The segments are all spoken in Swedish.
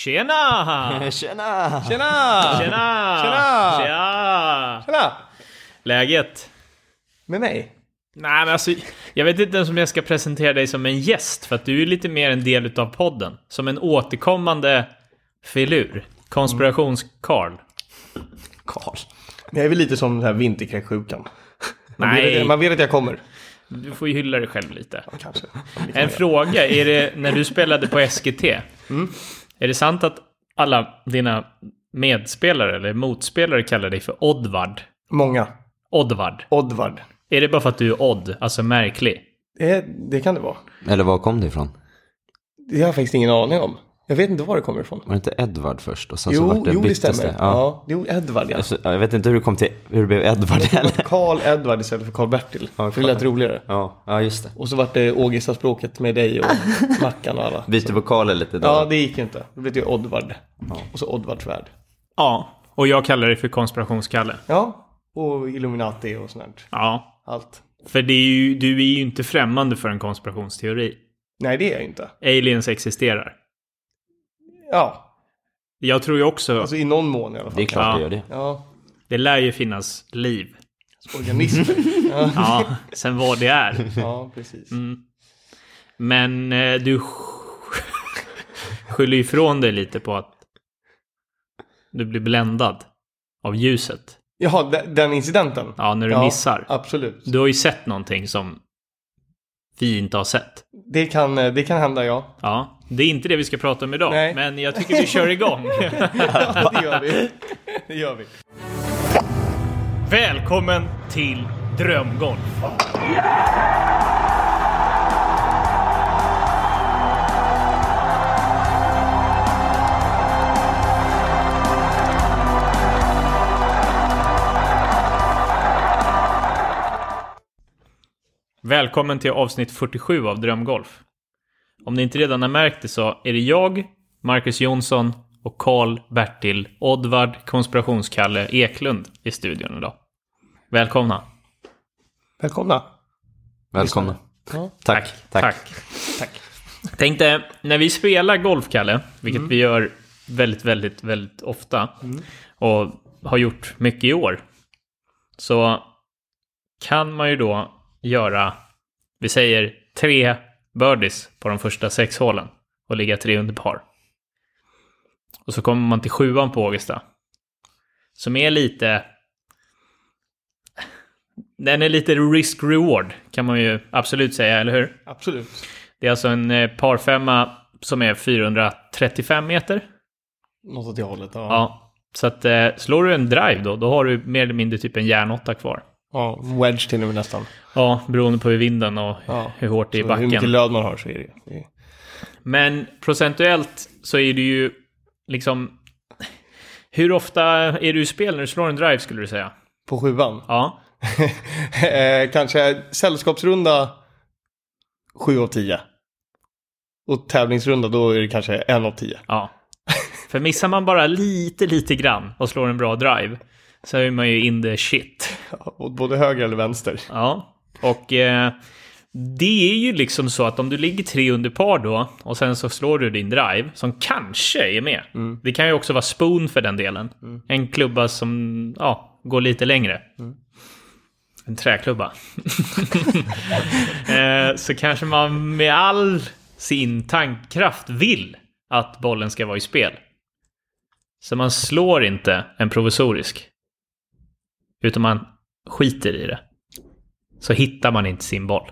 Tjena! Tjena! Tjena! Tjena! Tjena! Tjena! Tjena! Läget? Med mig? Nej, men alltså, jag vet inte ens om jag ska presentera dig som en gäst, för att du är lite mer en del av podden. Som en återkommande filur. Konspirationskarl. Karl. Jag är väl lite som den här vinterkräksjukan. Man Nej. vet Man vet att jag kommer. Du får ju hylla dig själv lite. Kanske. En fråga, är det när du spelade på SGT? Är det sant att alla dina medspelare eller motspelare kallar dig för Oddvard? Många. Oddvard. Oddvard. Är det bara för att du är odd, alltså märklig? Det, det kan det vara. Eller var kom det ifrån? Det har jag faktiskt ingen aning om. Jag vet inte var det kommer ifrån. Var det inte Edvard först? Och sen så Jo, vart det jo det stämmer. Ja. Ja. Jo, Edvard ja. Alltså, jag vet inte hur det kom till, hur det blev Edvard heller. Karl Edvard istället för Karl-Bertil. Ja, för det lät roligare. Ja, ja just det. Och så vart det Ågesta-språket med dig och Mackan och alla. Byter vokaler lite då. Ja, det gick inte. Det blev ju Oddvard. Och så Oddvards värld. Ja, och jag kallar dig för konspirationskalle. Ja, och Illuminati och sånt. Ja, Allt. för det är ju, du är ju inte främmande för en konspirationsteori. Nej, det är jag inte. Aliens existerar. Ja, Jag tror ju också, alltså i någon mån i alla Det är fall. klart Ja. det gör det. Ja, det lär ju finnas liv. organismer. ja. Ja, sen vad det är. ja, precis. Mm. Men eh, du skyller ifrån dig lite på att du blir bländad av ljuset. Jaha, de- den incidenten? Ja, när du Ja, missar. Absolut. Du har ju sett någonting som vi inte har sett. Det kan, eh, det kan hända, ja. Ja, det är inte det vi ska prata om idag, Nej. men jag tycker vi kör igång. ja det gör vi. Det gör vi. Välkommen till Drömgolf. Välkommen till avsnitt 47 av Drömgolf. Om ni inte redan har märkt det så är det jag, Marcus Jonsson och Karl Bertil Oddvard Konspirationskalle Eklund i studion idag. Välkomna. Välkomna. Välkomna. Ja. Tack. Tack. Tack. Tack. Tänkte, när vi spelar golf, Kalle, vilket vi gör väldigt, väldigt, väldigt ofta och har gjort mycket i år, så kan man ju då göra, vi säger tre birdies på de första sex hålen och ligga tre under par. Och så kommer man till sjuan på Ågesta. Som är lite... Den är lite risk-reward, kan man ju absolut säga, eller hur? Absolut. Det är alltså en eh, parfemma som är 435 meter. Något åt det hållet. Ja. Ja. Så att eh, slår du en drive då, då har du mer eller mindre typ en järnåtta kvar. Ja. Wedge till och med nästan. Ja, beroende på hur vinden och Ja. hur hårt det är i Så hur mycket backen. löd man har så är det är- Men procentuellt så är det ju liksom... Hur ofta är du i spel när du slår en drive skulle du säga? På sjuan. Ja. Eh, Kanske sällskapsrunda 7 av 10. Och tävlingsrunda då är det kanske en av 10. Ja. För missar man bara lite, lite grann och slår en bra drive så är man ju in the shit. Åt både höger eller vänster. Ja, och eh, det är ju liksom så att om du ligger tre under par då och sen så slår du din drive som kanske är med. Det kan ju också vara spoon för den delen. En klubba som ja, går lite längre. En träklubba. eh, så kanske man med all sin tankkraft vill att bollen ska vara i spel. Så man slår inte en provisorisk. Utan man skiter i det så hittar man inte sin boll.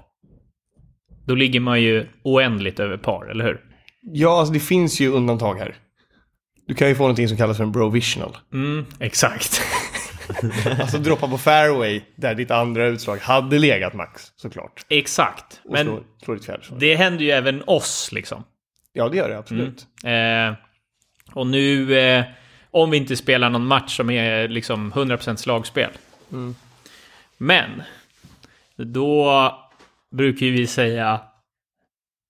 Då ligger man ju oändligt över par, eller hur? Ja, alltså det finns ju undantag här. Du kan ju få någonting som kallas för en provisional. Mm, exakt. Alltså droppa på fairway där ditt andra utslag hade legat max, såklart. exakt. Och Men slå, slå ditt fjärde det händer ju även oss, liksom. Ja, det gör det absolut. Eh, och nu, eh, om vi inte spelar någon match som är liksom 100% slagspel. Men, då brukar vi säga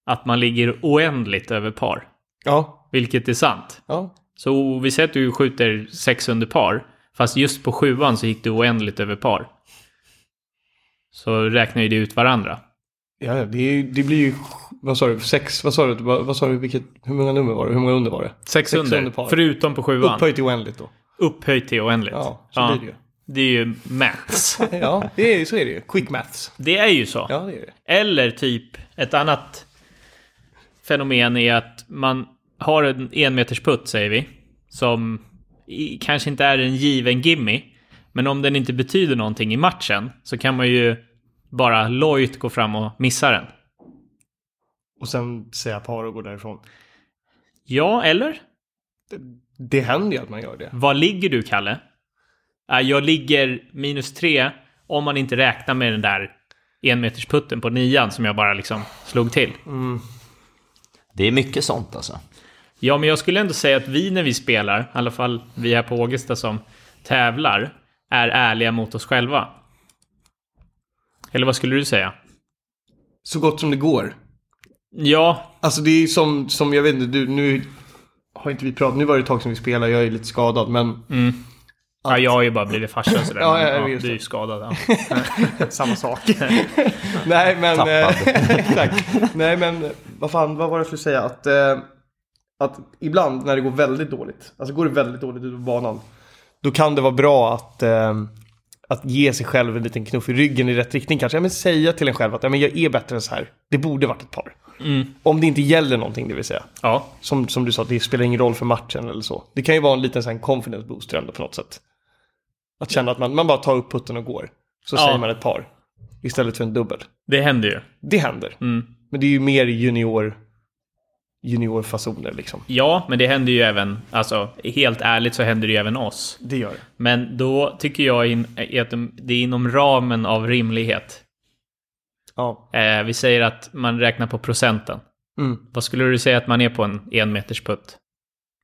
att man ligger oändligt över par. Ja, Vilket är sant. ja. Så vi säger att du skjuter sex under par. Fast just på sjuan så gick du oändligt över par. Så räknar ju det ut varandra. Ja, ja, det, är, det blir ju, vad sa du, sex, vad sa du, vad, sa du, vilket, hur många nummer var det, hur många under var det? Sex under, under par. förutom på sjuan. Upphöjt till oändligt då. Upphöjt till oändligt. Ja, så blir det ju. Det är ju maths. Ja, det är, så är det ju. Quick maths. Det är ju så. Ja, det är det. Eller typ ett annat fenomen är att man har en enmeters putt säger vi. Som i, kanske inte är en given gimme. Men om den inte betyder någonting i matchen så kan man ju bara lojt gå fram och missa den. Och sen säga par och gå därifrån. Ja, eller? Det händer ju att man gör det. Var ligger du, Kalle? Äh, Jag ligger minus tre om man inte räknar med den där enmetersputten på nian som jag bara liksom slog till. Det är mycket sånt alltså. Ja, men jag skulle ändå säga att vi när vi spelar, i alla fall vi här på Ågesta som tävlar, är ärliga mot oss själva. Eller vad skulle du säga? Så gott som det går. Ja, Alltså det är som, som jag vet inte, du, nu har inte vi pratat, nu var det ett tag sedan vi spelade, jag är lite skadad, men ja jag har ju bara blivit farsa sådär. Ja, ja, ja, du är ju skadad. Samma sak. Nej men, Tappad. eh, exakt. Nej men, vad fan, vad var det jag skulle säga? Att, eh, att ibland när det går väldigt dåligt, alltså går det väldigt dåligt ut på banan, då kan det vara bra att, eh, att ge sig själv en liten knuff i ryggen i rätt riktning kanske. Ja, men säga till en själv att ja, men jag är bättre än så här. Det borde varit ett par. Mm. Om det inte gäller någonting, det vill säga. ja, Som, som du sa, det spelar ingen roll för matchen eller så. Det kan ju vara en liten sån confidence booster ändå på något sätt. Att känna att man, man bara tar upp putten och går. Så Ja. säger man ett par. Istället för en dubbel. det händer ju. Det händer. Mm. Men det är ju mer junior juniorfasoner liksom. Ja, men det händer ju även, alltså helt ärligt så händer det ju även oss. Det gör det. Men då tycker jag in, att det är inom ramen av rimlighet. Ja. Eh, vi säger att man räknar på procenten. Mm. Vad skulle du säga att man är på en enmeters putt?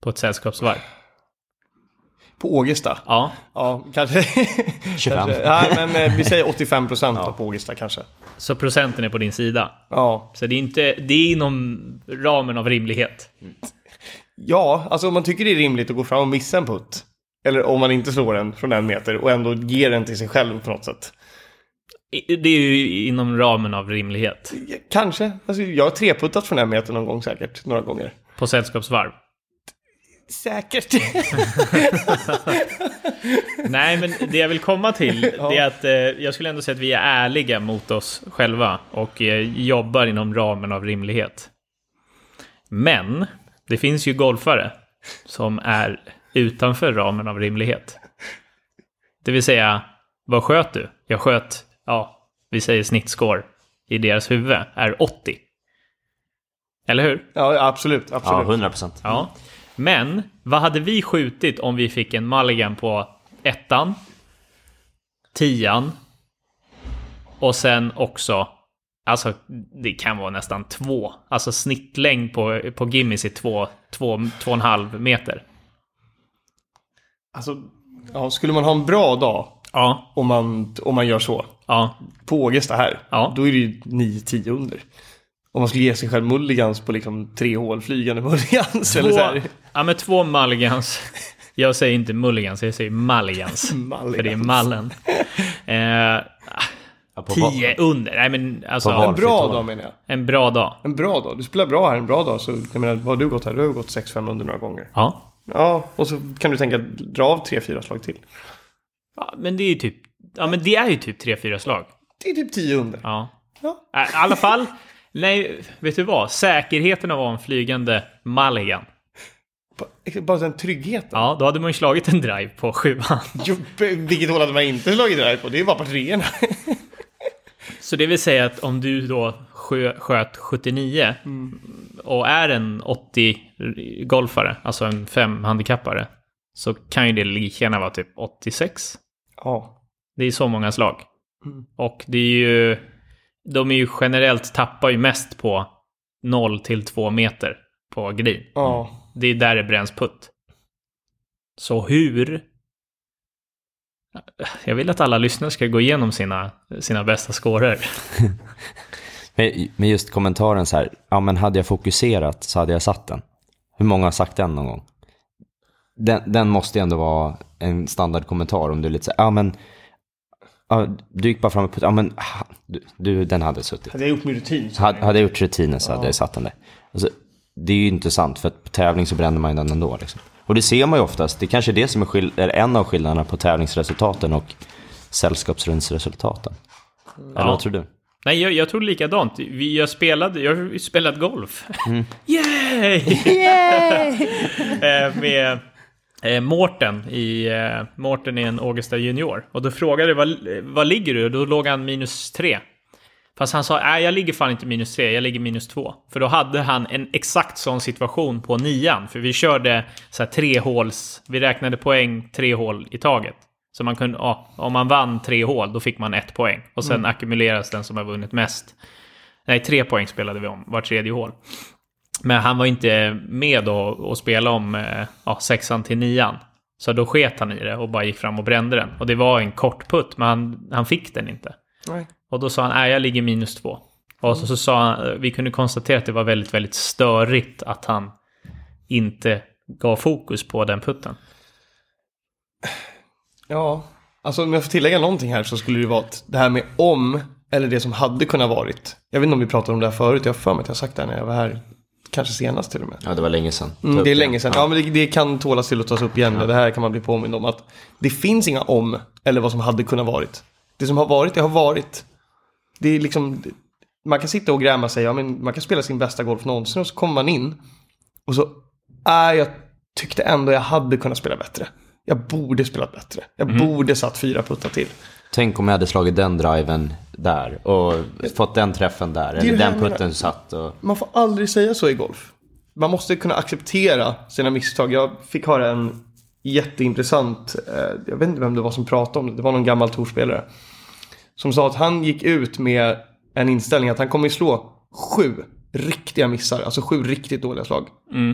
På ett sällskapsvarv? På Ågesta? Ja. Ja, kanske. 25. kanske. Nej, men eh, vi säger 85 procent på Ågesta kanske. Så procenten är på din sida. Ja. Så det är inte, det är inom ramen av rimlighet. Ja, alltså om man tycker det är rimligt att gå fram och missa en putt. Eller om man inte slår den från en meter och ändå ger den till sig själv på något sätt. Det är ju inom ramen av rimlighet. Kanske. Alltså, jag har treputtat från en meter någon gång säkert. Några gånger. På sällskapsvarv. Säkert. Nej, men det jag vill komma till Ja. är att eh, jag skulle ändå säga att vi är ärliga mot oss själva och eh, jobbar inom ramen av rimlighet. Men det finns ju golfare som är utanför ramen av rimlighet. Det vill säga, vad sköt du? Jag sköt, ja, vi säger snittscore i deras huvud är 80. Eller hur? ja, absolut. Ja, absolut. 100 procent. Ja. Men vad hade vi skjutit om vi fick en mulligan på ettan, tian och sen också, alltså det kan vara nästan två, alltså snittlängd på, på Gimmis är två, två, två och en halv meter. Alltså, ja, skulle man ha en bra dag Ja, om man, om man gör så. ja, På Ågesta här. Ja. Då är det ju 9-10 under. Om man skulle ge sig själv mulligans på liksom tre hål, flygande mulligans. eller så två, här. ja men två mulligans. Jag säger inte mulligans, jag säger mulligans. För det är mallen. Eh, Ja, tio under, nej men alltså. En bra dag menar jag. En bra dag. En bra dag. Du spelar bra här en bra dag. Så jag menar, vad har du gått här? Du har gått 6-5 under några gånger. Ja. Ja, och så kan du tänka dra av 3-4 slag till. Ja, men det är ju typ, ja men det är ju typ 3-4 slag. Det är typ 10 under. Ja. Ja. Äh, I alla fall, nej, vet du vad? Säkerheten av att vara en flygande mulligan. Bara- den tryggheten. Ja, då hade man ju slagit en drive på sjuan. Jo, vilket hål hade man inte slagit där på? Det är bara på treorna. Så det vill säga att om du då skö, sköt 79 och är en 80-golfare, alltså en 5-handikappare, så kan ju det lika gärna vara typ 86. Ja. Det är så många slag. Mm. Och det är ju... De är ju generellt tappar ju mest på 0 till 2 meter på green. Ja. Det är där det bränns putt. Så hur... Jag vill att alla lyssnare ska gå igenom sina, sina bästa scorer. Men, just kommentaren så här, ja men hade jag fokuserat så hade jag satt den. Hur många har sagt den någon gång? Den, den måste ju ändå vara en standardkommentar om du är lite så här, ja men ja, du gick bara fram och puttade, ja men du, du, den hade suttit. Hade jag gjort min rutin så Hade, hade jag gjort rutinen så hade jag satt den där. Alltså, det är ju inte sant, för att på tävling så bränner man ju den ändå. Liksom. Och det ser man ju oftast, det är kanske är det som är, skill- är en av skillnaderna på tävlingsresultaten och sällskapsrundsresultaten. Eller vad tror du? Nej, jag, jag tror likadant. Vi, jag, spelade, jag har ju spelat golf. Yay! Eh, med eh, Mårten i... Eh, Mårten är en Augusta junior. Och då frågade jag vad, vad ligger du? Och då låg han minus tre. Fast han sa, nej jag ligger fan inte minus tre, jag ligger minus två. För då hade han en exakt sån situation på nian. För vi körde så här tre håls, vi räknade poäng tre hål i taget. Så man kunde, ja, om man vann tre hål, då fick man ett poäng. Och sen ackumuleras den som har vunnit mest. Nej, tre poäng spelade vi om var tredje hål. Men han var inte med då och spela om eh, ja, sexan till nian. Så då sket han i det och bara gick fram och brände den. Och det var en kort putt, men han, han fick den inte. Nej. Och då sa han, nej jag ligger minus två. Och så, så sa han, vi kunde konstatera att det var väldigt, väldigt störigt att han inte gav fokus på den putten. Ja, alltså om jag får tillägga någonting här så skulle det vara att det här med om eller det som hade kunnat varit. Jag vet inte om vi pratade om det här förut, jag har för mig att jag sagt det här när jag var här, kanske senast till och med. Ja, det var länge sedan. Mm, det är länge sedan. Ja, men det, det kan tålas till att tas upp igen. Det här kan man bli påmind om. Att det finns inga om eller vad som hade kunnat varit. Det som har varit, det har varit. Det är liksom, man kan sitta och gräma sig, ja, men man kan spela sin bästa golf någonsin och så kommer man in. Och så, äh, jag tyckte ändå jag hade kunnat spela bättre. Jag borde spelat bättre. Jag borde satt fyra puttar till. Tänk om jag hade slagit den driven där och fått den träffen där. Eller den putten satt. Och... Man får aldrig säga så i golf. Man måste kunna acceptera sina misstag. Jag fick höra en jätteintressant, eh, jag vet inte vem det var som pratade om det, det var någon gammal torspelare. Som sa att han gick ut med en inställning att han kommer slå sju riktiga missar, alltså sju riktigt dåliga slag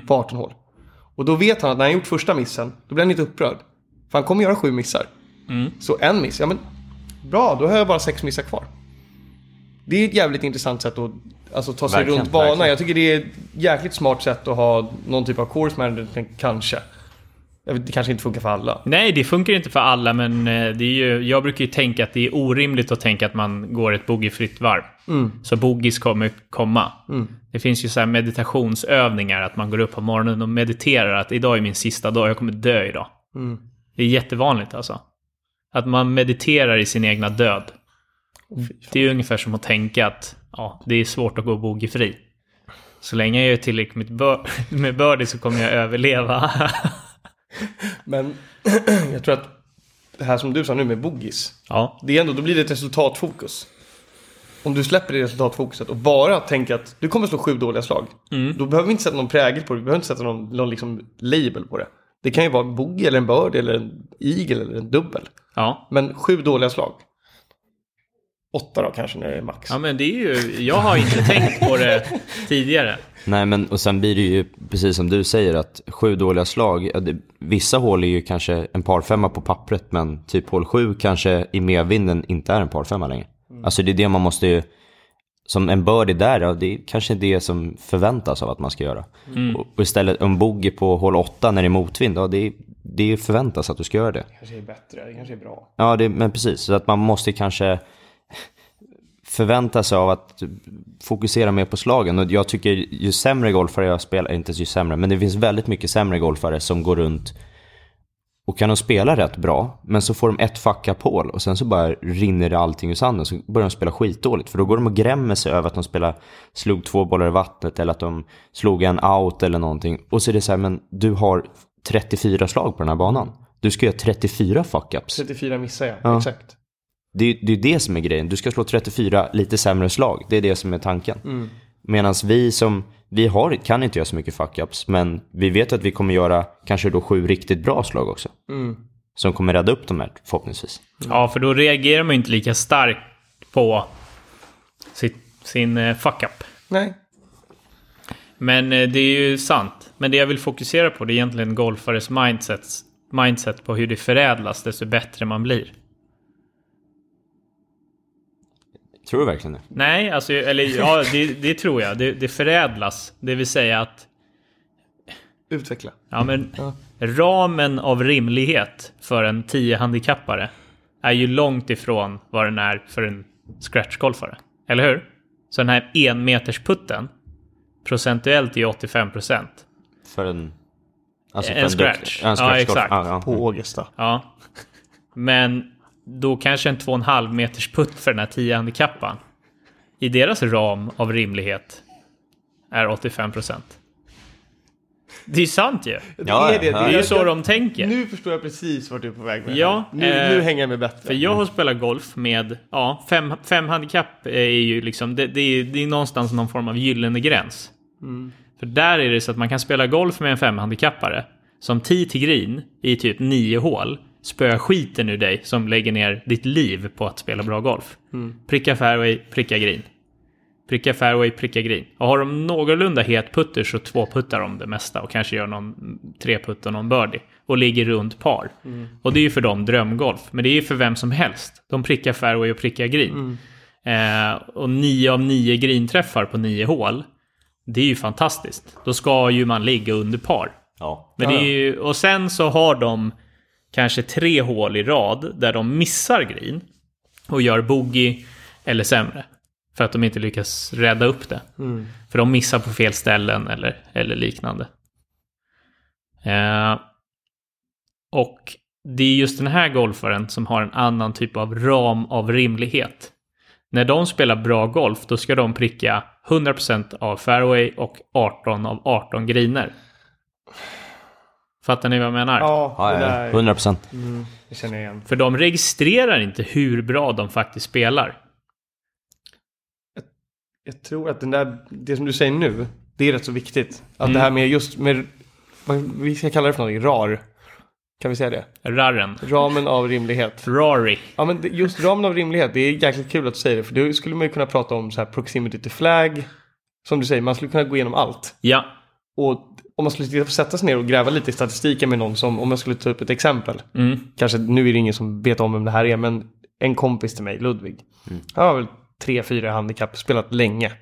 på 18 hål. Och då vet han att när han gjort första missen, då blir han lite upprörd. För han kommer göra sju missar. Så en miss, ja men bra, då har jag bara sex missar kvar. Det är ett jävligt intressant sätt att alltså, ta sig Verkligen, runt banan. Jag tycker det är ett jäkligt smart sätt att ha någon typ av course management kanske. Det kanske inte funkar för alla. Nej, det funkar inte för alla, men eh, det är ju, jag brukar ju tänka att det är orimligt att tänka att man går ett boogiefritt varv. Så boogies kommer komma. Det finns ju så meditationsövningar, att man går upp på morgonen och mediterar att idag är min sista dag, jag kommer dö idag. Det är jättevanligt alltså. Att man mediterar i sin egna död. Det är ju ungefär som att tänka att ja, det är svårt att gå boogiefri. Så länge jag gör tillräckligt med, bör- med birdie så kommer jag överleva. Men jag tror att det här som du sa nu med boogies. ja. Det är ändå, då blir det ett resultatfokus. Om du släpper det resultatfokuset och bara tänker att du kommer slå sju dåliga slag. Då behöver vi inte sätta någon prägel på det, vi behöver inte sätta någon, någon liksom label på det. Det kan ju vara en boogie eller en bird eller en eagle eller en dubbel. ja. Men sju dåliga slag. Åtta då kanske när det är max. Ja men det är ju, jag har inte tänkt på det tidigare. Nej, men och sen blir det ju precis som du säger att sju dåliga slag, det, vissa hål är ju kanske en parfemma på pappret, men typ hål sju kanske i medvinden inte är en parfemma längre. Alltså det är det man måste ju, som en birdie där, ja, det är kanske det som förväntas av att man ska göra. Och, och istället en bogey på hål åtta när det är motvind, ja det, det förväntas att du ska göra det. kanske är bättre, det kanske är bra. Ja, det, men precis. Så att man måste kanske förvänta sig av att fokusera mer på slagen. Och jag tycker ju sämre golfare jag spelar, inte ju sämre, men det finns väldigt mycket sämre golfare som går runt och kan de spela rätt bra, men så får de ett fuck up hål och sen så bara rinner det allting ur sanden så börjar de spela skitdåligt. För då går de och grämmer sig över att de spelar, slog två bollar i vattnet eller att de slog en out eller någonting. Och så är det så här, men du har 34 slag på den här banan. Du ska göra 34 fuck-ups. 34 missar jag, Ja. exakt. Det är det är det som är grejen. Du ska slå 34 lite sämre slag. Det är det som är tanken. Medan vi som, vi har, kan inte göra så mycket fuck-ups, men vi vet att vi kommer göra kanske då sju riktigt bra slag också. Som kommer rädda upp de här förhoppningsvis. Ja, för då reagerar man ju inte lika starkt på sitt, sin eh, fuck-up. Nej. Men eh, det är ju sant. Men det jag vill fokusera på det är egentligen golfares mindset, mindset på hur det förädlas desto bättre man blir. Tror du verkligen det? Nej, alltså, eller ja, det, det tror jag. Det, det förädlas. Det vill säga att Utveckla. ja, men, ramen av rimlighet för en 10-handikappare är ju långt ifrån vad den är för en scratchgolfare. Eller hur? Så den här enmetersputten procentuellt är 85%. För en... Alltså En för scratch. duktig- en Ja, scratch exakt. Ja, ja. På Ågesta. Ja. Men då kanske en 2,5 meters putt för den här 10 handikapparen i deras ram av rimlighet är 85%. Det är sant ju. Ja, det är det. Det är ju så jag- de tänker. Nu förstår jag precis vart du är på väg med Ja, nu, eh, nu hänger jag med bättre. För jag har spelat golf med, ja, fem, fem handikapp är ju liksom, det, det, är, det är någonstans någon form av gyllene gräns. För där är det så att man kan spela golf med en femhandikappare som tee till green i typ nio hål spöar skiten ur dig som lägger ner ditt liv på att spela bra golf. Pricka fairway, pricka green. Pricka fairway, pricka green. Och har de någorlunda het putter så tvåputtar de det mesta och kanske gör någon treputt och någon birdie. Och ligger runt par. Och det är ju för dem drömgolf. Men det är ju för vem som helst. De prickar fairway och prickar green. Eh, och nio av nio greenträffar på nio hål. Det är ju fantastiskt. Då ska ju man ligga under par. ja. Men det är ju, och sen så har de kanske tre hål i rad där de missar green och gör bogey eller sämre. För att de inte lyckas rädda upp det. För de missar på fel ställen eller, eller liknande. Eh, och det är just den här golfaren som har en annan typ av ram av rimlighet. När de spelar bra golf, då ska de pricka 100% av fairway och 18 av 18 griner. Fattar ni vad jag menar? Ja, Ja, det ja, där 100 procent. det känner jag igen. För de registrerar inte hur bra de faktiskt spelar. Jag tror att den där, det som du säger nu, det är rätt så viktigt. Att det här med just med, vad vi ska kalla det för någonting, RAR. Kan vi säga det? Rarren. Ramen av rimlighet. Rari. Ja men just ramen av rimlighet, det är jäkligt kul att du säger det. För då skulle man ju kunna prata om så här proximity to flag. Som du säger, man skulle kunna gå igenom allt. Ja. Och om man skulle sätta sig ner och gräva lite i statistiken med någon som, om jag skulle ta upp ett exempel. Mm. Kanske, nu är det ingen som vet om vem det här är, men en kompis till mig, Ludvig. Han har väl tre, fyra handikapp, spelat länge.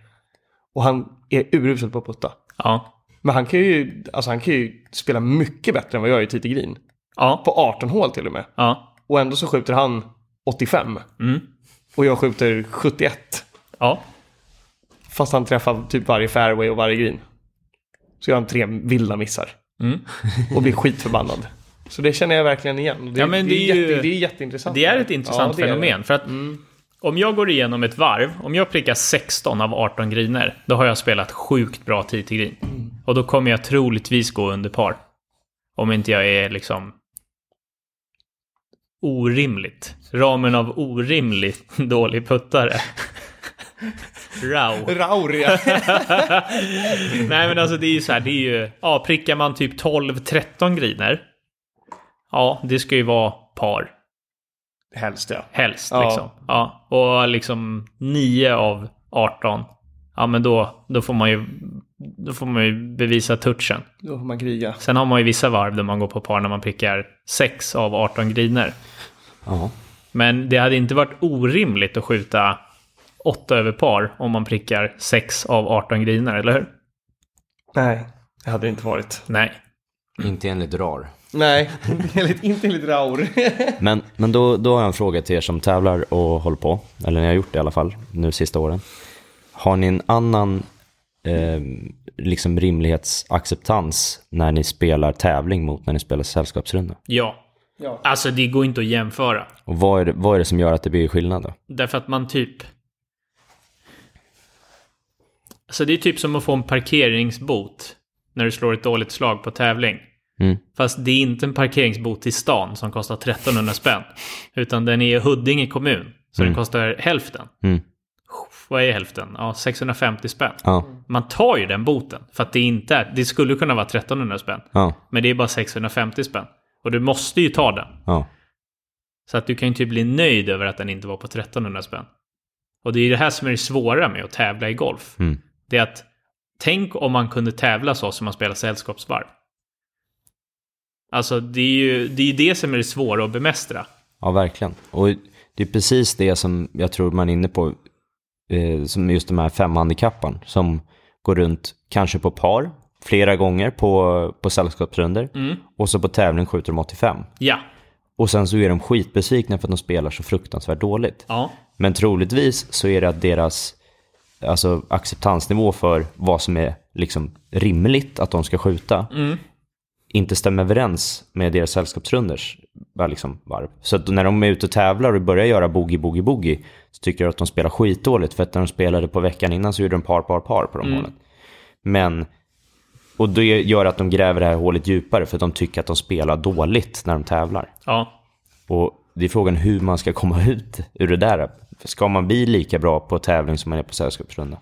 Och han är urusel på att putta. Ja. Men han kan ju, alltså han kan ju spela mycket bättre än vad jag gör i Green. Ja. På 18 hål till och med. Ja. Och ändå så skjuter han 85. Mm. Och jag skjuter 71. Ja. Fast han träffar typ varje fairway och varje green. Så gör han tre vilda missar. Mm. Och blir skitförbannad. Så det känner jag verkligen igen. Det, Ja, men det, är, det är ju- jätte, det är jätteintressant. Det är ett intressant Ja, fenomen. Mm. För att om jag går igenom ett varv, om jag prickar 16 av 18 griner, då har jag spelat sjukt bra tid till green. Mm. Och då kommer jag troligtvis gå under par. Om inte jag är liksom orimligt. Ramen av orimligt dålig puttare. Rau. Rauria. Nej men alltså det är ju så här, det är ju, ja prickar man typ 12-13 griner. Ja, det ska ju vara par. Helst ja. Helst Ja. liksom. Ja, och liksom 9 av 18. Ja, men då, då får man ju då får man ju bevisa touchen. Då får man kriga. Sen har man ju vissa varv där man går på par när man prickar 6 av 18 griner. Ja. Men det hade inte varit orimligt att skjuta 8 över par om man prickar 6 av 18 griner, eller hur? Nej, det hade det inte varit. Nej. Inte enligt RAR. Nej, enligt, inte enligt Raur. Men, men då, då har jag en fråga till er som tävlar och håller på. Eller ni har gjort det i alla fall, nu sista åren. Har ni en annan eh, liksom rimlighetsacceptans när ni spelar tävling mot när ni spelar sällskapsrunda? Ja. ja. Alltså det går inte att jämföra. Och vad är, det, vad är det som gör att det blir skillnad då? Därför att man typ... Alltså det är typ som att få en parkeringsbot när du slår ett dåligt slag på tävling. Mm. Fast det är inte en parkeringsbot i stan som kostar 1300 spänn. Utan den är i Huddinge kommun. Så den kostar hälften. Mm. Vad är hälften? Ja, 650 spänn. Ja, Man tar ju den boten. För att det inte är... Det skulle kunna vara 1300 spänn. ja, Men det är bara 650 spänn. Och du måste ju ta den. ja. Så att du kan ju typ bli nöjd över att den inte var på 1300 spänn. Och det är ju det här som är det svåra med att tävla i golf. Mm. Det är att tänk om man kunde tävla så som man spelar sällskapsvarv. Alltså det är ju det, är det som är det svåra att bemästra. Ja, verkligen. Och det är precis det som jag tror man är inne på, eh, som just de här femhandikapparen som går runt kanske på par flera gånger på, på sällskapsrundor och så på tävling skjuter de 85. Ja, Och sen så är de skitbesvikna för att de spelar så fruktansvärt dåligt. Ja. Men troligtvis så är det att deras alltså, acceptansnivå för vad som är liksom rimligt att de ska skjuta inte stämmer överens med deras sällskapsrunders liksom, varv. Så när de är ute och tävlar och börjar göra boogie, boogie, boogie så tycker jag att de spelar skitdåligt. För att när de spelade på veckan innan så gjorde de par, par, par på de hålen. Men, och det gör att de gräver det här hålet djupare för att de tycker att de spelar dåligt när de tävlar. Ja. Och det är frågan hur man ska komma ut ur det där. Ska man bli lika bra på tävling som man är på sällskapsrunda?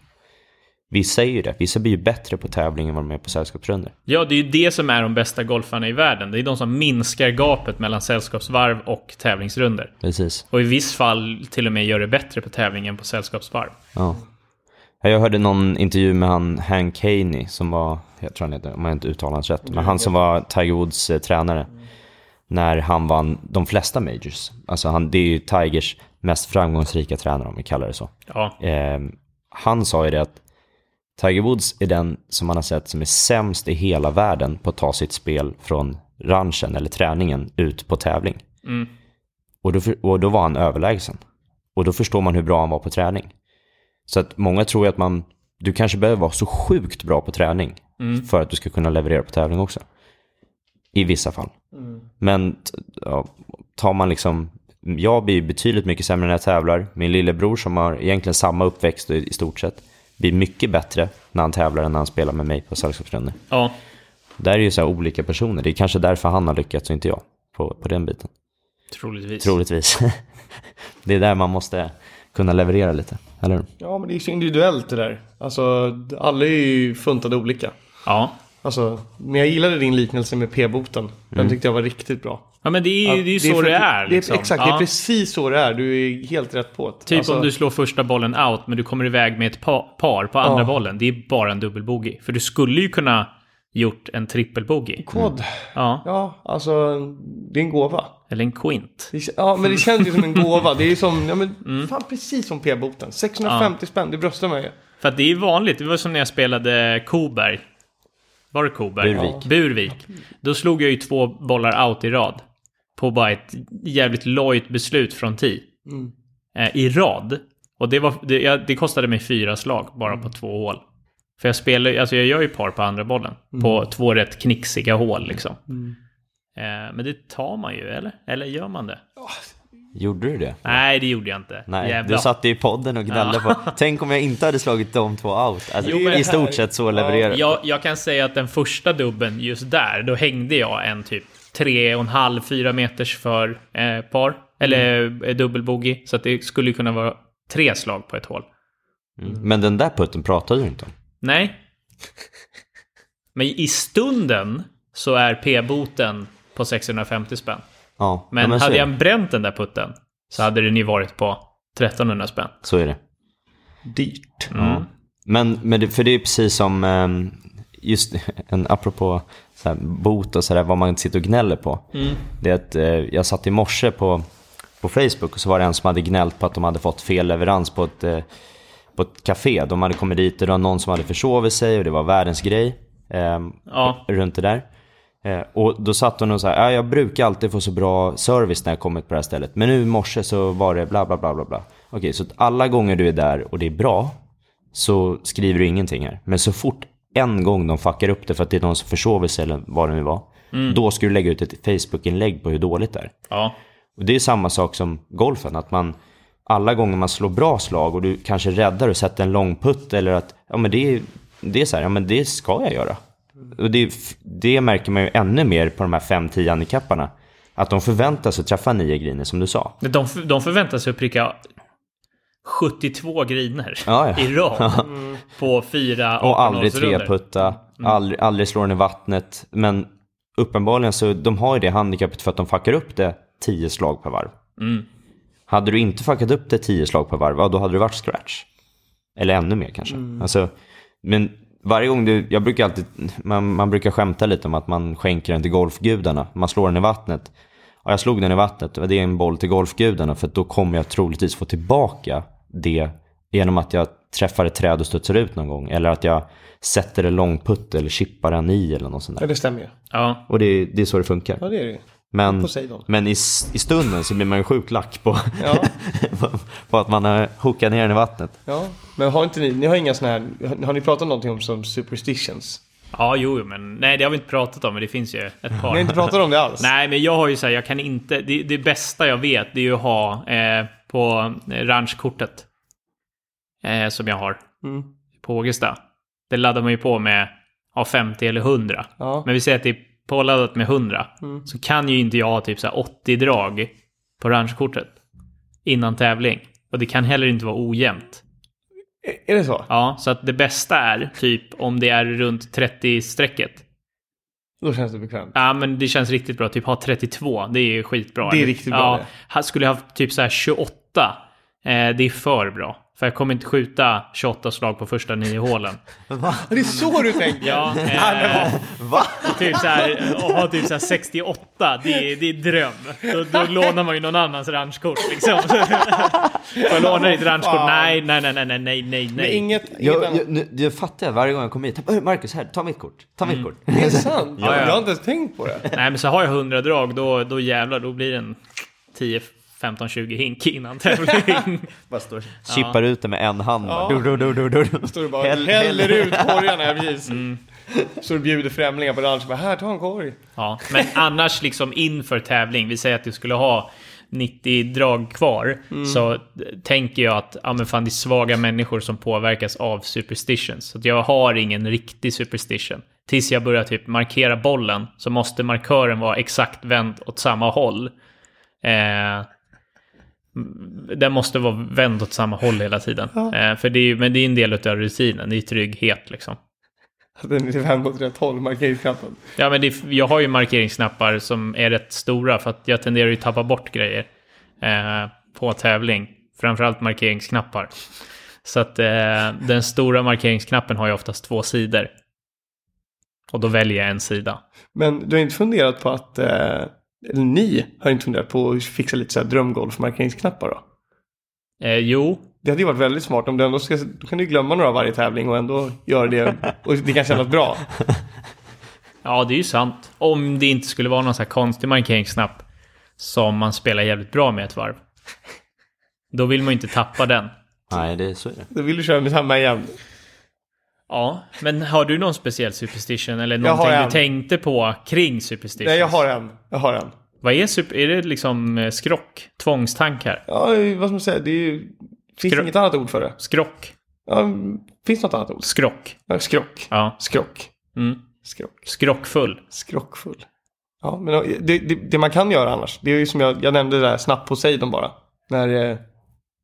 Vissa är ju det. Vissa blir ju bättre på tävling än vad de är på sällskapsrundor. Ja, det är ju det som är de bästa golfarna i världen. Det är de som minskar gapet mellan sällskapsvarv och tävlingsrunder. Precis. Och i viss fall till och med gör det bättre på tävling än på sällskapsvarv. Ja. Jag hörde någon intervju med han Hank Haney som var, jag tror han heter, om jag inte uttalar hans rätt, men han som var Tiger Woods eh, tränare. När han vann de flesta majors. Alltså han, det är ju Tigers mest framgångsrika tränare om vi kallar det så. Ja. Eh, han sa ju det att Tiger Woods är den som man har sett som är sämst i hela världen på att ta sitt spel från ranchen eller träningen ut på tävling. Mm. Och, då, och då var han överlägsen. Och då förstår man hur bra han var på träning. Så att många tror att man, du kanske behöver vara så sjukt bra på träning för att du ska kunna leverera på tävling också. I vissa fall. Men t- ja, tar man liksom, jag blir betydligt mycket sämre när jag tävlar. Min lillebror som har egentligen samma uppväxt i stort sett, blir mycket bättre när han tävlar än när han spelar med mig på sällskapsrundor. Ja. Där är ju så här olika personer. Det är kanske därför han har lyckats och inte jag på, på den biten. Troligtvis. Troligtvis. det är där man måste kunna leverera lite, eller hur? Ja, men det är så individuellt det där. Alltså, alla är ju funtade olika. Ja. Alltså, men jag gillade din liknelse med p-boten. Den tyckte jag var riktigt bra. Ja, men det är ju, det är ju så för- det är. Liksom. exakt, det ja. är precis så det är. Du är helt rätt på det. Typ Alltså, om du slår första bollen out, men du kommer iväg med ett pa- par på andra Ja. bollen. Det är bara en dubbelbogey. För du skulle ju kunna gjort en trippelbogey. Kod. Ja. Ja, alltså, det är en gåva. Eller en quint. Det, ja, men det känns ju som en gåva. Det är ju som, ja men, Mm. fan precis som p-boten. 650 spänn, det bröstar mig ju. För att det är vanligt. Det var som när jag spelade Koberg. Var det Koberg? Burvik. Burvik. Då slog jag ju två bollar out i rad. På bara ett jävligt lojt beslut från T. Eh, I rad. Och det, var, det, jag, det kostade mig fyra slag bara på två hål. För jag spelar alltså jag gör ju par på andra bollen. På två rätt knixiga hål liksom. Eh, men det tar man ju, eller? Eller gör man det? Gjorde du det? Nej, det gjorde jag inte. Nej, Jävlar. du satt i podden och gnällde på. Tänk om jag inte hade slagit de två out. Alltså, Jo, I stort sett så levererar Jag, jag kan säga att den första dubben just där, då hängde jag en typ tre och en halv, fyra meters för eh, par. Eller Mm. eh, dubbelbogey. Så att det skulle kunna vara tre slag på ett hål. Mm. Men den där putten pratade du inte om. Nej. Men i stunden så är p-boten på 650 spänn. Ja, Men, ja, så, hade jag bränt den där putten så hade den ju varit på 1300 spänn. så är det. Dyrt. Ja. Men, men det, för det är precis som, ehm, just en, apropå så här, bot och sådär, vad man sitter och gnäller på. Det är att eh, jag satt i morse på, på Facebook och så var det en som hade gnällt på att de hade fått fel leverans på ett, eh, på ett café. De hade kommit dit och det var någon som hade försovit sig och det var världens grej ehm, Ja. runt det där. Eh, och då satt hon och sa, ja, jag brukar alltid få så bra service när jag kommit på det här stället. Men nu i morse så var det bla bla bla bla bla. Okej, så att alla gånger du är där och det är bra så skriver du ingenting här. Men så fort en gång de fuckar upp det för att det är någon som försover sig eller vad det nu var. Då ska du lägga ut ett Facebook-inlägg på hur dåligt det är. Ja. Och det är samma sak som golfen, att man alla gånger man slår bra slag och du kanske räddar och sätter en lång putt eller att, ja men det är, det är så här, ja men det ska jag göra. Och det, det märker man ju ännu mer på de här 5-10 handikapparna. Att de förväntar sig att träffa nio griner som du sa. De, de förväntar sig att pricka 72 griner Ja, ja. i rad på fyra Och aldrig 18-hålsrundor. treputta, aldrig, aldrig slår den i vattnet. Men uppenbarligen så de har ju det handikappet för att de fuckar upp det 10 slag per varv. Hade du inte fuckat upp det 10 slag per varv, ja, då hade du varit scratch. Eller ännu mer kanske. Alltså, men varje gång du, jag brukar alltid, man, man brukar skämta lite om att man skänker den till golfgudarna. Man slår den i vattnet. Ja, jag slog den i vattnet, och det är en boll till golfgudarna för då kommer jag troligtvis få tillbaka det genom att jag träffar ett träd och studsar ut någon gång. Eller att jag sätter en lång putt eller chippar den i eller något sånt Ja, där. det stämmer ju. Ja. Och det, det är så det funkar. Ja, det är det. Men, men i, i stunden så blir man ju sjukt lack på, Ja, på att man har hookat ner den i vattnet. ja. Men har inte ni, ni har inga såna här, har, ni pratat någonting om som superstitions? Ja, jo, men nej, det har vi inte pratat om, men det finns ju ett par. Ni har inte pratat om det alls? Nej, men jag har ju så här, jag kan inte, det, det bästa jag vet det är ju att ha eh, på eh, ranchkortet. Eh, som jag har Mm. på Ågesta. Det laddar man ju på med ja, 50 eller 100. Ja. Men vi säger att det är påladdat med 100. Mm. Så kan ju inte jag ha typ så här 80 drag på ranchkortet. Innan tävling. Och det kan heller inte vara ojämnt. Är- det så? Ja, så att det bästa är typ om det är runt 30-strecket. Då känns det bekvämt. Ja, men det känns riktigt bra. Typ ha 32, det är ju skitbra. Det är riktigt bra Ja, det. ha- skulle jag haft typ så här 28, eh, det är för bra. För jag kommer inte skjuta 28 slag på första nio hålen. Det är så du tänker? Ja, eh, Va? typ så här, och ha typ så här 68, det är, det är dröm. Då, då lånar man ju någon annans ranchkort liksom. Får jag låna ditt ranchkort? Nej, nej, nej, nej, nej, nej, nej. Men inget, inget Jag, jag, nu, jag fattar varje gång jag kommer hit. "Äh, Marcus, här, ta mitt kort. Ta mitt kort. Det är sant? Ja, ja. Jag har inte ens tänkt på det. Nej, men så har jag 100 drag, då, då jävlar, då blir det en 10, 15, 20 hink innan tävling. Bara står Chippar ut det med en hand. Ja. Du, du, du, du, du. Står du bara Häll- häller häll- ut korgarna, ja, precis. Så du bjuder främlingar på lunch. Bara, här, ta en korg. Ja, men annars liksom inför tävling, vi säger att du skulle ha 90 drag kvar, så tänker jag att ja, men fan, det är svaga människor som påverkas av superstitions. Så att jag har ingen riktig superstition. Tills jag börjar typ markera bollen så måste markören vara exakt vänd åt samma håll. Eh, den måste vara vänd åt samma håll hela tiden. Eh, för det är, ju- men det är en del av rutinen, det är trygghet liksom. Att den är vänd åt rätt håll, markeringsknappen. Ja, men det, jag har ju markeringsknappar som är rätt stora för att jag tenderar ju att tappa bort grejer eh, på tävling. Framförallt markeringsknappar. Så att eh, den stora markeringsknappen har ju oftast två sidor. Och då väljer jag en sida. Men du har inte funderat på att, eh, eller ni har inte funderat på att fixa lite så här drömgolf-markeringsknappar då? Eh, jo, Det hade ju varit väldigt smart om du ändå ska, då kan du glömma några varje tävling och ändå göra det och det kan kännas bra. ja det är ju sant. Om det inte skulle vara någon så här konstig markeringsknapp som man spelar jävligt bra med ett varv. Då vill man ju inte tappa den. Nej, det är så det. Då vill du köra med samma igen. Ja, men har du någon speciell superstition eller någonting du tänkte på kring superstition? Nej, jag har en. Jag har en. Vad är super... Är det liksom eh, skrock? Tvångstankar? Ja, vad ska man säga? Det är ju... Finns Skro- det inget annat ord för det? Skrock? Ja, finns något annat ord? Skrock? Ja, skrock. Ja. Skrock. Mm. Skrock. Skrockfull? Skrockfull. Ja, men det, det, det man kan göra annars, det är ju som jag, jag nämnde det där snabbt Poseidon bara. När eh,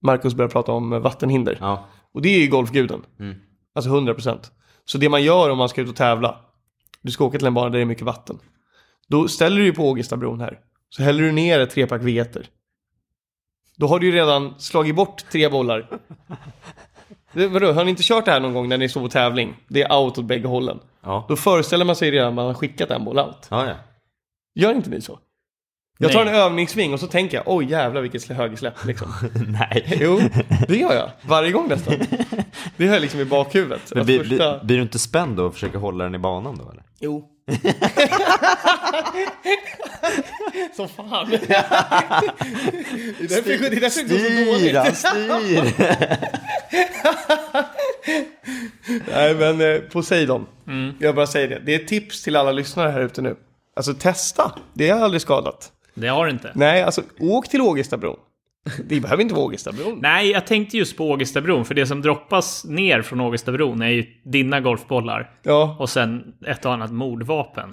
Marcus började prata om eh, vattenhinder. Ja. Och det är ju golfguden. Mm. Alltså 100%. Så det man gör om man ska ut och tävla. Du ska åka till en bana där det är mycket vatten. Då ställer du ju på Ågestabron här. Så häller du ner ett trepack veter. Då har du ju redan slagit bort tre bollar. Det, vadå, har ni inte kört det här någon gång när ni står på tävling? Det är out åt bägge hållen. Ja. Då föreställer man sig redan att man har skickat en boll out. Ja, ja. Gör inte ni så? Jag tar en övningssving och så tänker jag, oj jävlar vilket högersläpp liksom. Nej. Jo, det gör jag. Varje gång nästan. Det har jag liksom i bakhuvudet. Men blir, första... blir, blir du inte spänd då och försöker hålla den i banan då eller? Jo. Som fan. det är därför det är därför går så dåligt. styr! Nej men eh, Poseidon. Mm. Jag bara säger det. Det är ett tips till alla lyssnare här ute nu. Alltså testa. Det har aldrig skadat. Det har det inte. Nej, alltså åk till Ågestabron. Det behöver inte vara Ågestabron. Nej, jag tänkte just på Ågestabron, för det som droppas ner från Ågestabron är ju dina golfbollar. Ja, Och sen ett och annat mordvapen.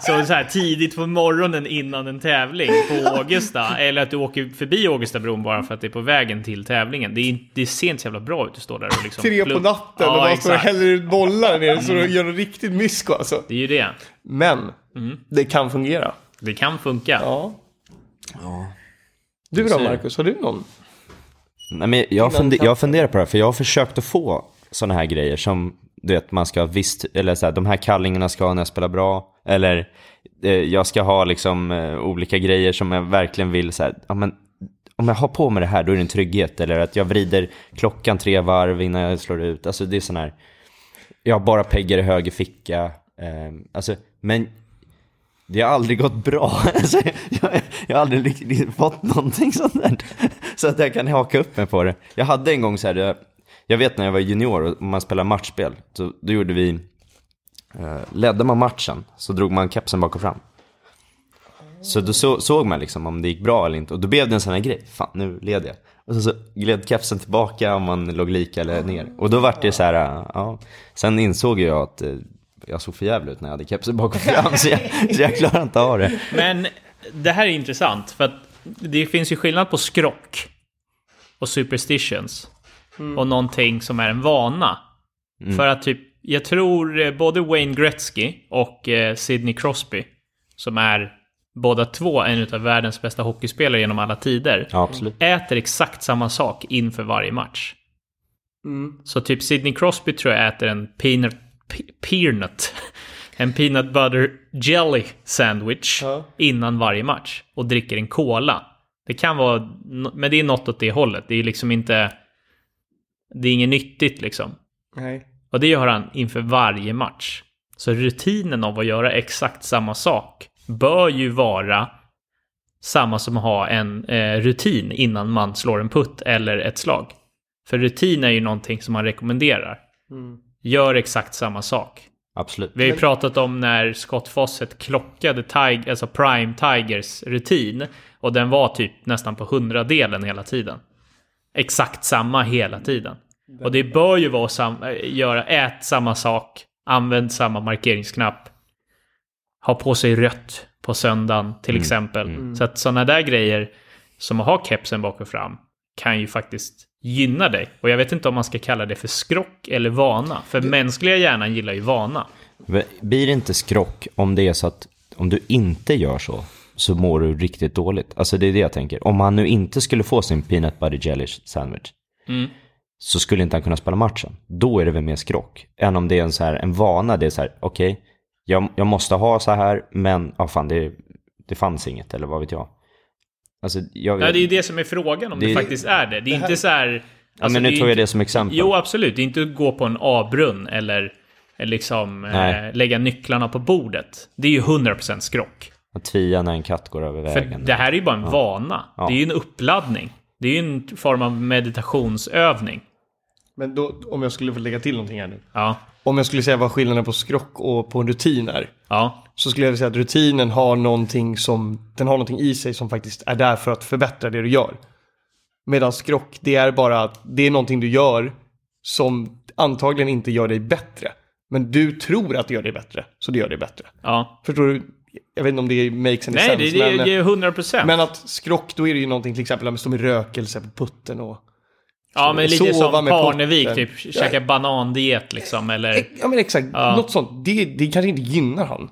så så här tidigt på morgonen innan en tävling på Ågesta. Eller att du åker förbi Ågestabron bara för att det är på vägen till tävlingen. Det, är, det ser inte så jävla bra ut att stå där och liksom... tre på natten Ja, och man står och häller ut bollar nere så du gör något riktigt mysko alltså. Det är ju det. Men, det kan fungera. Det kan funka. Ja. Ja. Du då. Marcus, har du någon? Nej, men jag, funder, jag funderar på det här, för jag har försökt att få sådana här grejer som, du vet, man ska ha visst, eller så här, de här kallingarna ska ha när jag spelar bra, eller eh, jag ska ha liksom eh, olika grejer som jag verkligen vill så här, ja men om jag har på mig det här då är det en trygghet, eller att jag vrider klockan tre varv innan jag slår ut, alltså det är sån här, jag har bara peggar i höger ficka, eh, alltså, men Det har aldrig gått bra. Alltså, jag, jag har aldrig riktigt fått någonting sånt där. Så att jag kan haka upp mig på det. Jag hade en gång så här, jag, jag vet när jag var junior och man spelade matchspel. Så, då gjorde vi, eh, ledde man matchen så drog man kepsen bak och fram. Så då så, såg man liksom om det gick bra eller inte. Och då blev det en sån här grej, fan nu leder jag. Och så, så gled kepsen tillbaka om man låg lika eller ner. Och då vart det så här, ja. Sen insåg jag att eh, jag såg för jävligt ut när jag hade kepsen bak och fram. så, jag, så jag klarar inte av det. Men det här är intressant, för att det finns ju skillnad på skrock och superstitions. Och någonting som är en vana. För att typ, jag tror eh, både Wayne Gretzky och eh, Sidney Crosby, som är båda två en av världens bästa hockeyspelare genom alla tider, Ja, äter exakt samma sak inför varje match. Mm. Så typ Sidney Crosby tror jag äter en peanut, pe- peanut, en peanut butter jelly sandwich Ja. innan varje match och dricker en cola. Det kan vara, men det är något åt det hållet. Det är liksom inte, det är inget nyttigt liksom. Nej. Och det gör han inför varje match. Så rutinen av att göra exakt samma sak bör ju vara samma som att ha en eh, rutin innan man slår en putt eller ett slag. För rutin är ju någonting som man rekommenderar. Mm. Gör exakt samma sak. Absolut. Vi har ju Men- pratat om när Scott Fawcett klockade Tig- alltså Prime Tigers rutin. Och den var typ nästan på hundradelen hela tiden. Exakt samma hela tiden. Och det bör ju vara sam- äh, göra, ät samma sak, använd samma markeringsknapp. Ha på sig rött på söndagen till exempel. Så att sådana där grejer som att ha kepsen bak och fram kan ju faktiskt gynna dig. Och jag vet inte om man ska kalla det för skrock eller vana. För mänskliga hjärnan gillar ju vana. Blir det inte skrock om det är så att om du inte gör så, så mår du riktigt dåligt? Alltså det är det jag tänker. Om han nu inte skulle få sin peanut butter jelly sandwich, Mm. så skulle inte han kunna spela matchen. Då är det väl mer skrock. Än om det är en, så här, en vana, det är så här, okej, jag, jag måste ha så här, men ja, fan, det, det fanns inget, eller vad vet jag. Alltså, jag, Ja, det är ju det som är frågan om det, Det- faktiskt är det. Det är inte så här... ja, alltså, men nu det tog jag det som exempel. Jo, absolut. Det är inte att gå på en A-brunn eller liksom eh, lägga nycklarna på bordet. Det är ju 100% skrock. Att tvia när en katt går över För vägen. det här är ju bara en vana. Ja. Det är ju en uppladdning. Det är ju en form av meditationsövning. Men då, om jag skulle få lägga till någonting här nu. Ja. Om jag skulle säga vad skillnaden på skrock och på rutin är. Ja. Så skulle jag säga att rutinen har någonting som, den har någonting i sig som faktiskt är där för att förbättra det du gör. Medan skrock, det är bara att det är någonting du gör som antagligen inte gör dig bättre. Men du tror att det gör dig bättre, så det gör dig bättre. ja. Förstår du? Jag vet inte om det makes any Nej, sense, det, det, men, det är 100%. men att skrock, då är det ju någonting till exempel stå med rökelse på putten och... ja, men lite som med Parnevik, typ käka banandiet liksom, eller... Ja men exakt, Ja. något sånt. Det, det kanske inte gynnar han.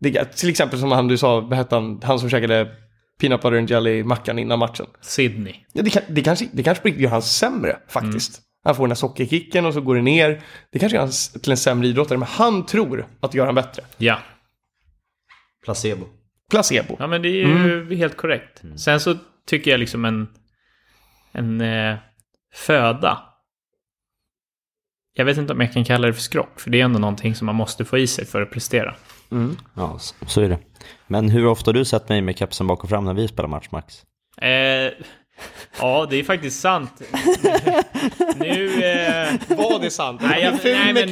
Det, till exempel som han du sa, vad hette han, han som käkade peanut butter and jelly mackan innan matchen. Sydney. Ja, det, kan, det, kanske, det kanske gör han sämre faktiskt. Mm. Han får den här sockerkicken och så går det ner. Det kanske gör han till en sämre idrottare, men han tror att det gör han bättre. Ja. Placebo. Placebo. Ja, men det är ju helt korrekt. Sen så tycker jag liksom en, en eh, föda. Jag vet inte om jag kan kalla det för skrock, för det är ändå någonting som man måste få i sig för att prestera. Ja, så, så är det. Men hur ofta har du sett mig med kepsen bak och fram när vi spelar match, Max? Eh, ja, det är faktiskt sant. nu... Eh, Var det sant? nej, jag, nej, men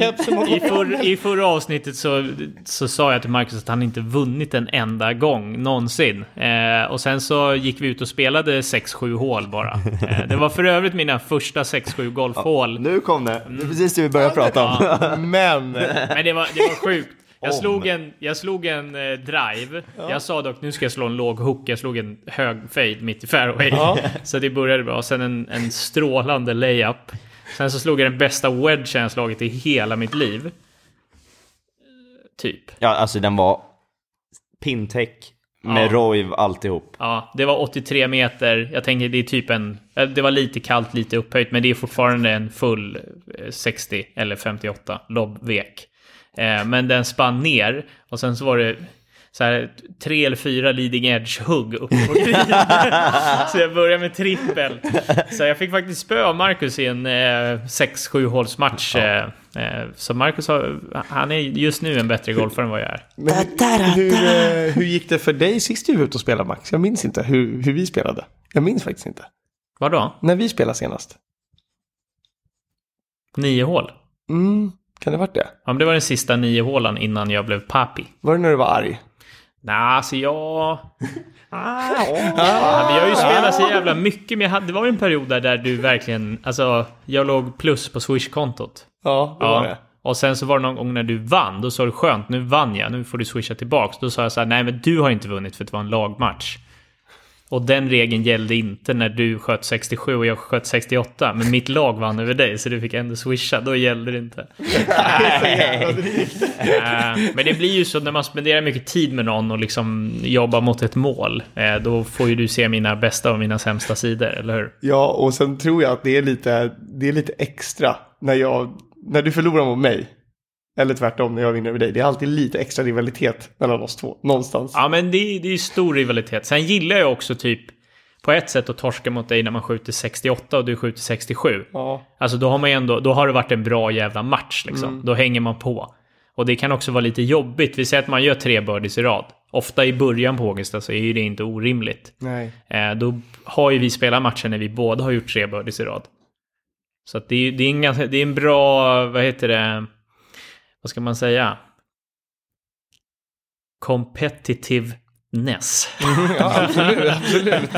i, för, I förra avsnittet så, så sa jag till Marcus att han inte vunnit en enda gång någonsin. Eh, och sen så gick vi ut och spelade 6-7 hål bara. Eh, det var för övrigt mina första 6-7 golfhål. Nu kom det. Det är precis det vi började prata om. Men, Men det var, det var sjukt. Jag slog en, jag slog en eh, drive. Jag sa dock nu ska jag slå en låg hook. Jag slog en hög fade mitt i fairway. Så det började bra. Sen en, en strålande layup. Sen så slog jag den bästa wedgen jag slagit i hela mitt liv. Eh, Typ. Ja, alltså den var pintech med Ja. Roiv alltihop. Ja, det var 83 meter. Jag tänker det är typ en... eh, Det var lite kallt, lite upphöjt, men det är fortfarande en full eh, 60 eller 58 lobbvek. Eh, men den spann ner och sen så var det så här, tre eller fyra leading edge-hugg upp på green. så jag började med trippel. Så jag fick faktiskt spö av Marcus i en eh, 6-7 hålsmatch. Eh, Eh, Så Marcus har, han är just nu en bättre golfare än vad jag är. Men hur, hur, hur gick det för dig sist du var ute och spelade Max? Jag minns inte hur, hur vi spelade. Jag minns faktiskt inte. Vadå? När vi spelade senast. Nio hål? Mm, kan det ha varit det? Ja, men det var den sista nio hålan innan jag blev papi. Var det när du var arg? Nej, alltså jag... Ja, vi har ju spelat så jävla mycket, men jag hade, det var ju en period där, där du verkligen... Alltså, jag låg plus på Swish-kontot. Ja, det var Ja. det. Och sen så var det någon gång när du vann, då sa du skönt, nu vann jag, nu får du swisha tillbaks. Då sa jag så här, nej men du har inte vunnit för det var en lagmatch. Och den regeln gällde inte när du sköt 67 och jag sköt 68. Men mitt lag vann över dig, så du fick ändå swisha. Då gällde det inte. Eh, Men det blir ju så när man spenderar mycket tid med någon och liksom jobbar mot ett mål. eh, Då får ju du se mina bästa och mina sämsta sidor, eller hur? Ja, och sen tror jag att det är lite, det är lite extra när, jag, när du förlorar mot mig. Eller tvärtom när jag vinner över dig. Det är alltid lite extra rivalitet mellan oss två. Någonstans. Ja, men det, är- det är stor rivalitet. Sen gillar jag också typ på ett sätt att torska mot dig när man skjuter 68 och du skjuter 67. Ja. Alltså då har man ju ändå, då har det varit en bra jävla match liksom. Mm. Då hänger man på. Och det kan också vara lite jobbigt. Vi säger att man gör tre birdies i rad. Ofta i början på Augusta så är ju det inte orimligt. Nej. Eh, då har ju vi spelat matcher när vi båda har gjort tre birdies i rad. Så att det, är, det, är en ganska, det är en bra, vad heter det, vad ska man säga? Competitiveness. Ja, absolut, absolut.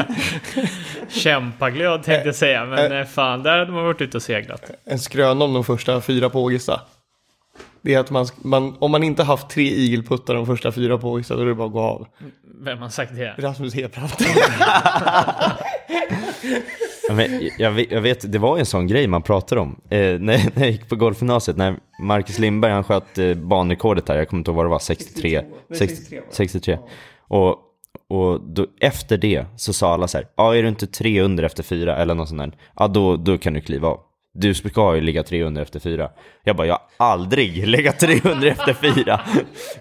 Kämpaglöd tänkte jag säga, men eh, fan, där hade man varit ute och seglat. En skröna om de första fyra på Ågesta. Det är att man, man, om man inte haft tre igelputtar de första fyra på Ågesta, då är det bara att gå av. Vem har sagt det? Rasmus Hebrant. Men jag, vet, jag vet, det var ju en sån grej man pratade om. Eh, när, när jag gick på golfgymnasiet, när Marcus Lindberg han sköt eh, banrekordet här, jag kommer inte ihåg vad det var, 63. Nej, 60 63 var det. 63. Och, och då, efter det så sa alla så här, ja är du inte tre under efter fyra eller något sånt där, ja då, då kan du kliva av. Du ska ju ligga tre under efter fyra. Jag bara, jag har aldrig legat tre under efter fyra.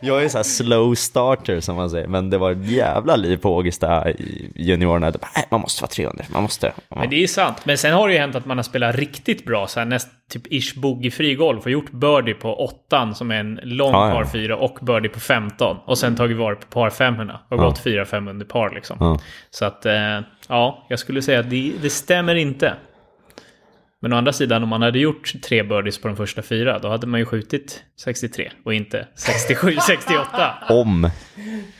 Jag är så här slow starter som man säger, men det var ett jävla liv på Ågesta i juniorerna. Bara, "Nej, man måste vara tre under, man måste. Men det är sant. Men sen har det ju hänt att man har spelat riktigt bra, så här, näst, typ ish boogie-fri golf och gjort birdie på åttan som är en lång Ja, ja. par 4 och birdie på 15. Och sen tagit vara på par 5 och gått 4-5 under par liksom. Ja. Så att, eh, ja, jag skulle säga att det, det stämmer inte. Men å andra sidan, om man hade gjort tre birdies på de första fyra, då hade man ju skjutit 63 och inte 67-68. Om.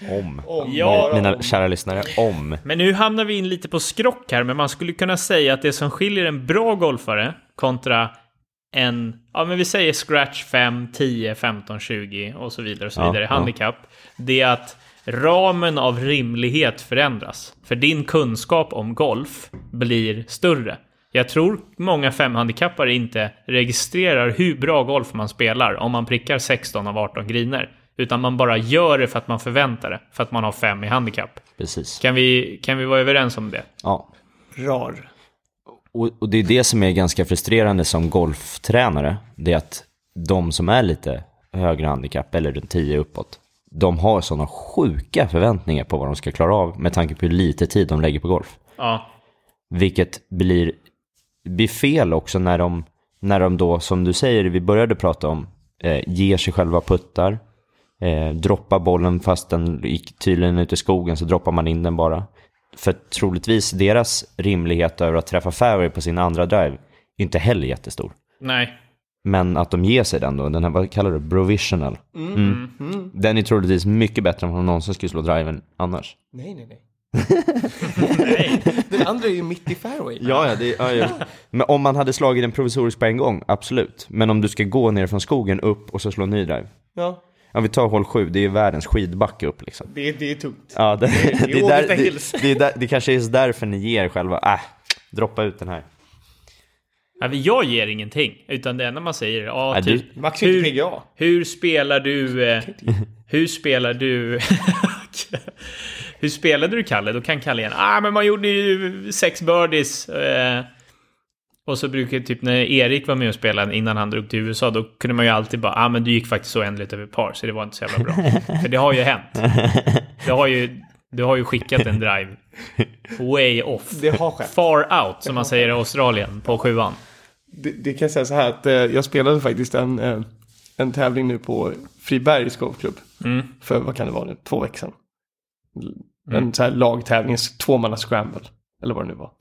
Om. Ja, Mina kära lyssnare, om. Men nu hamnar vi in lite på skrock här, men man skulle kunna säga att det som skiljer en bra golfare kontra en, ja men vi säger scratch 5, 10, 15, 20 och så vidare och så Ja, vidare, ja. handikapp. Det är att ramen av rimlighet förändras. För din kunskap om golf blir större. Jag tror många femhandikappare inte registrerar hur bra golf man spelar om man prickar 16 av 18 griner. Utan man bara gör det för att man förväntar det, för att man har fem i handikapp. Precis. Kan vi, kan vi vara överens om det? Ja. Rar. Och, och det är det som är ganska frustrerande som golftränare. Det är att de som är lite högre handikapp, eller runt 10 uppåt, de har sådana sjuka förväntningar på vad de ska klara av med tanke på hur lite tid de lägger på golf. Ja. Vilket blir, blir fel också när de, när de då, som du säger, vi började prata om, eh, ger sig själva puttar, eh, droppar bollen fast den gick tydligen ut i skogen så droppar man in den bara. För troligtvis deras rimlighet över att träffa fairway på sin andra drive är inte heller jättestor. Nej. Men att de ger sig den då, den här, vad kallar du provisional? Mm. Den är troligtvis mycket bättre än vad de någonsin skulle slå driven annars. Nej, nej, nej. Nej. Den andra är ju mitt i fairway. Ja, ja, det, ja, ja. Men om man hade slagit den provisorisk på en gång, absolut. Men om du ska gå ner från skogen upp och så slå en ny drive. Ja, Ja, vi tar hål 7, det är ju världens skidbacke upp liksom. det, det är tungt. Ja, det, det, är där, det, Hills. det, är där, det kanske är just därför ni ger själva, äh, droppa ut den här. Ja, jag ger ingenting. Utan det enda man säger är ja, du- typ, Max är inte hur, hur spelar du... Eh, hur spelar du... hur spelade du Kalle? Då kan Kalle igen. Ah, men man gjorde ju sex birdies. Eh, och så brukar typ när Erik var med och spelade innan han drog till USA, då kunde man ju alltid bara, ah men du gick faktiskt så oändligt över par, så det var inte så jävla bra. För det har ju hänt. Det har ju, du har ju skickat en drive way off. Det har skett. Far out, som man säger i Australien, på sjuan. det, det kan jag säga så här att eh, jag spelade faktiskt en, eh, en tävling nu på Fribergs golfklubb. Mm. För vad kan det vara nu? Två veckor sedan. En så här lagtävling, tvåmanna scramble. Eller vad det nu var.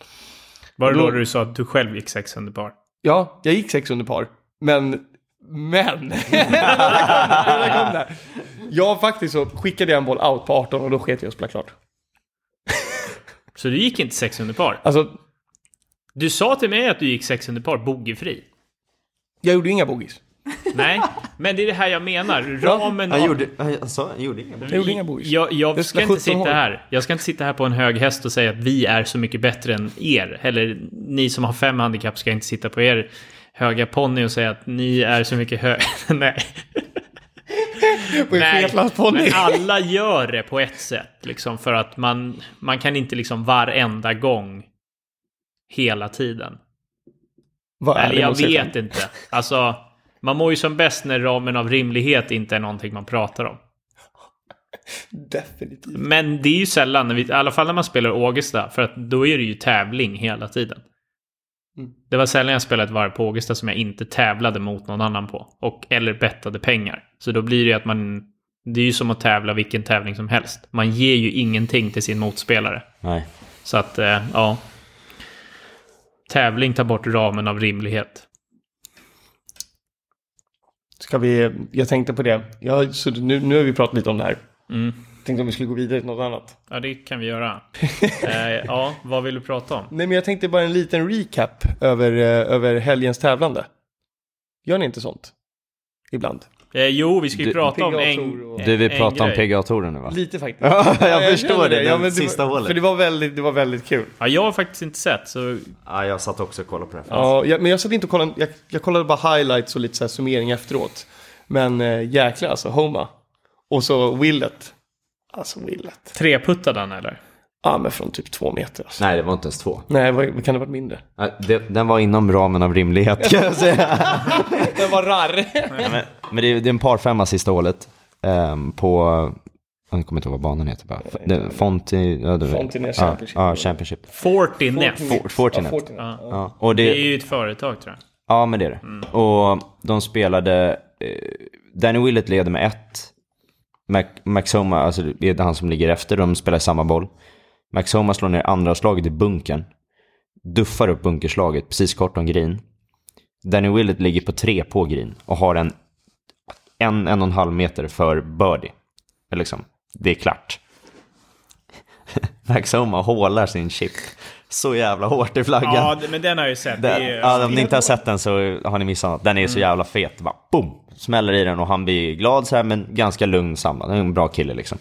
Var det Då- då du sa att du själv gick sex under par? Ja, jag gick sex under par. Men, men. Där kom det. jag faktiskt så skickade jag en boll out på 18 och då sket jag att spela klart. Så du gick inte sex under par? Alltså, Du sa till mig att du gick sex under par bogeyfri. jag gjorde inga bogeys. Nej, men det är det här jag menar. Ramen Han av- gjorde, han sa, han gjorde inga Jag gjorde inga bogeys. Jag, jag ska inte 17 sitta här. Jag ska inte sitta här på en hög häst och säga att vi är så mycket bättre än er. Eller ni som har fem handikapp ska inte sitta på er höga ponny och säga att ni är så mycket högre. Nej. Fetlandsponny. men alla gör det på ett sätt. Liksom, för att man, man kan inte liksom varenda gång hela tiden. Vad Eller ärlig jag vet inte. Alltså, man mår ju som bäst när ramen av rimlighet inte är någonting man pratar om. Definitivt. Men det är ju sällan, när vi, i alla fall när man spelar Ågesta, för att då är det ju tävling hela tiden. Mm. Det var sällan jag spelade ett varv på Ågesta som jag inte tävlade mot någon annan på. Och, eller bettade pengar. Så då blir det ju att man... Det är ju som att tävla vilken tävling som helst. Man ger ju ingenting till sin motspelare. Nej. Så att, eh, ja. Tävling tar bort ramen av rimlighet. Ska vi, jag tänkte på det. Jag, så nu, nu har vi pratat lite om det här. Mm. Tänkte om vi skulle gå vidare till något annat. Ja, det kan vi göra. eh, ja, vad vill du prata om? Nej, men jag tänkte bara en liten recap över, eh, över helgens tävlande. Gör ni inte sånt? Ibland. Eh, jo, vi ska ju Du- prata om en, Du vill en prata om grej. PGA-touren nu va? Lite faktiskt. Ja, jag Ja, förstår känner det. Ja, det men sista var, hålet. För det var, väldigt, det var väldigt kul. Ja, jag har faktiskt inte sett, så Ja, jag satt också och kollade på det. Ja, jag, men jag satt inte och kollade, jag, jag kollade bara highlights och lite så här summering efteråt. Men eh, jäklar alltså, Homa. Och så Willet. Alltså Willet. treputtade han eller? Ja, men från typ två meter alltså. Nej, det var inte ens två. Nej, vad, vad kan det ha varit mindre? Nej, det, den var inom ramen av rimlighet kan jag säga. Det var rarr. Ja, men men det, är, det är en par femma sista hålet. ehm, på, jag kommer inte ihåg vad banan heter bara. Det, Fonti, ja, du vet. Fontenay Ja, Championship. Ja, Championship. Fortinet. For- Fortinet. Ja, Fortinet. Ja. Ja, och Det är det, ju ett företag tror jag. ja men det är det. Och de spelade, eh, Danny Willett leder med ett. Mac, Maxoma, alltså det är han som ligger efter, de spelar samma boll. Maxoma slår ner andra slaget i bunkern. Duffar upp bunkerslaget precis kort om green. Danny Willett ligger på tre på green och har en, en, en och en halv meter för birdie. Liksom, det är klart. Maxoma hålar sin chip så jävla hårt i flaggan. Ja, det- men den har jag ju sett. Det Den, är, ja, om ni inte har sett den så har ni missat något. Den är så jävla fet. Bara boom! Smäller i den och han blir glad så här men ganska lugn samlad. Han är en bra kille liksom.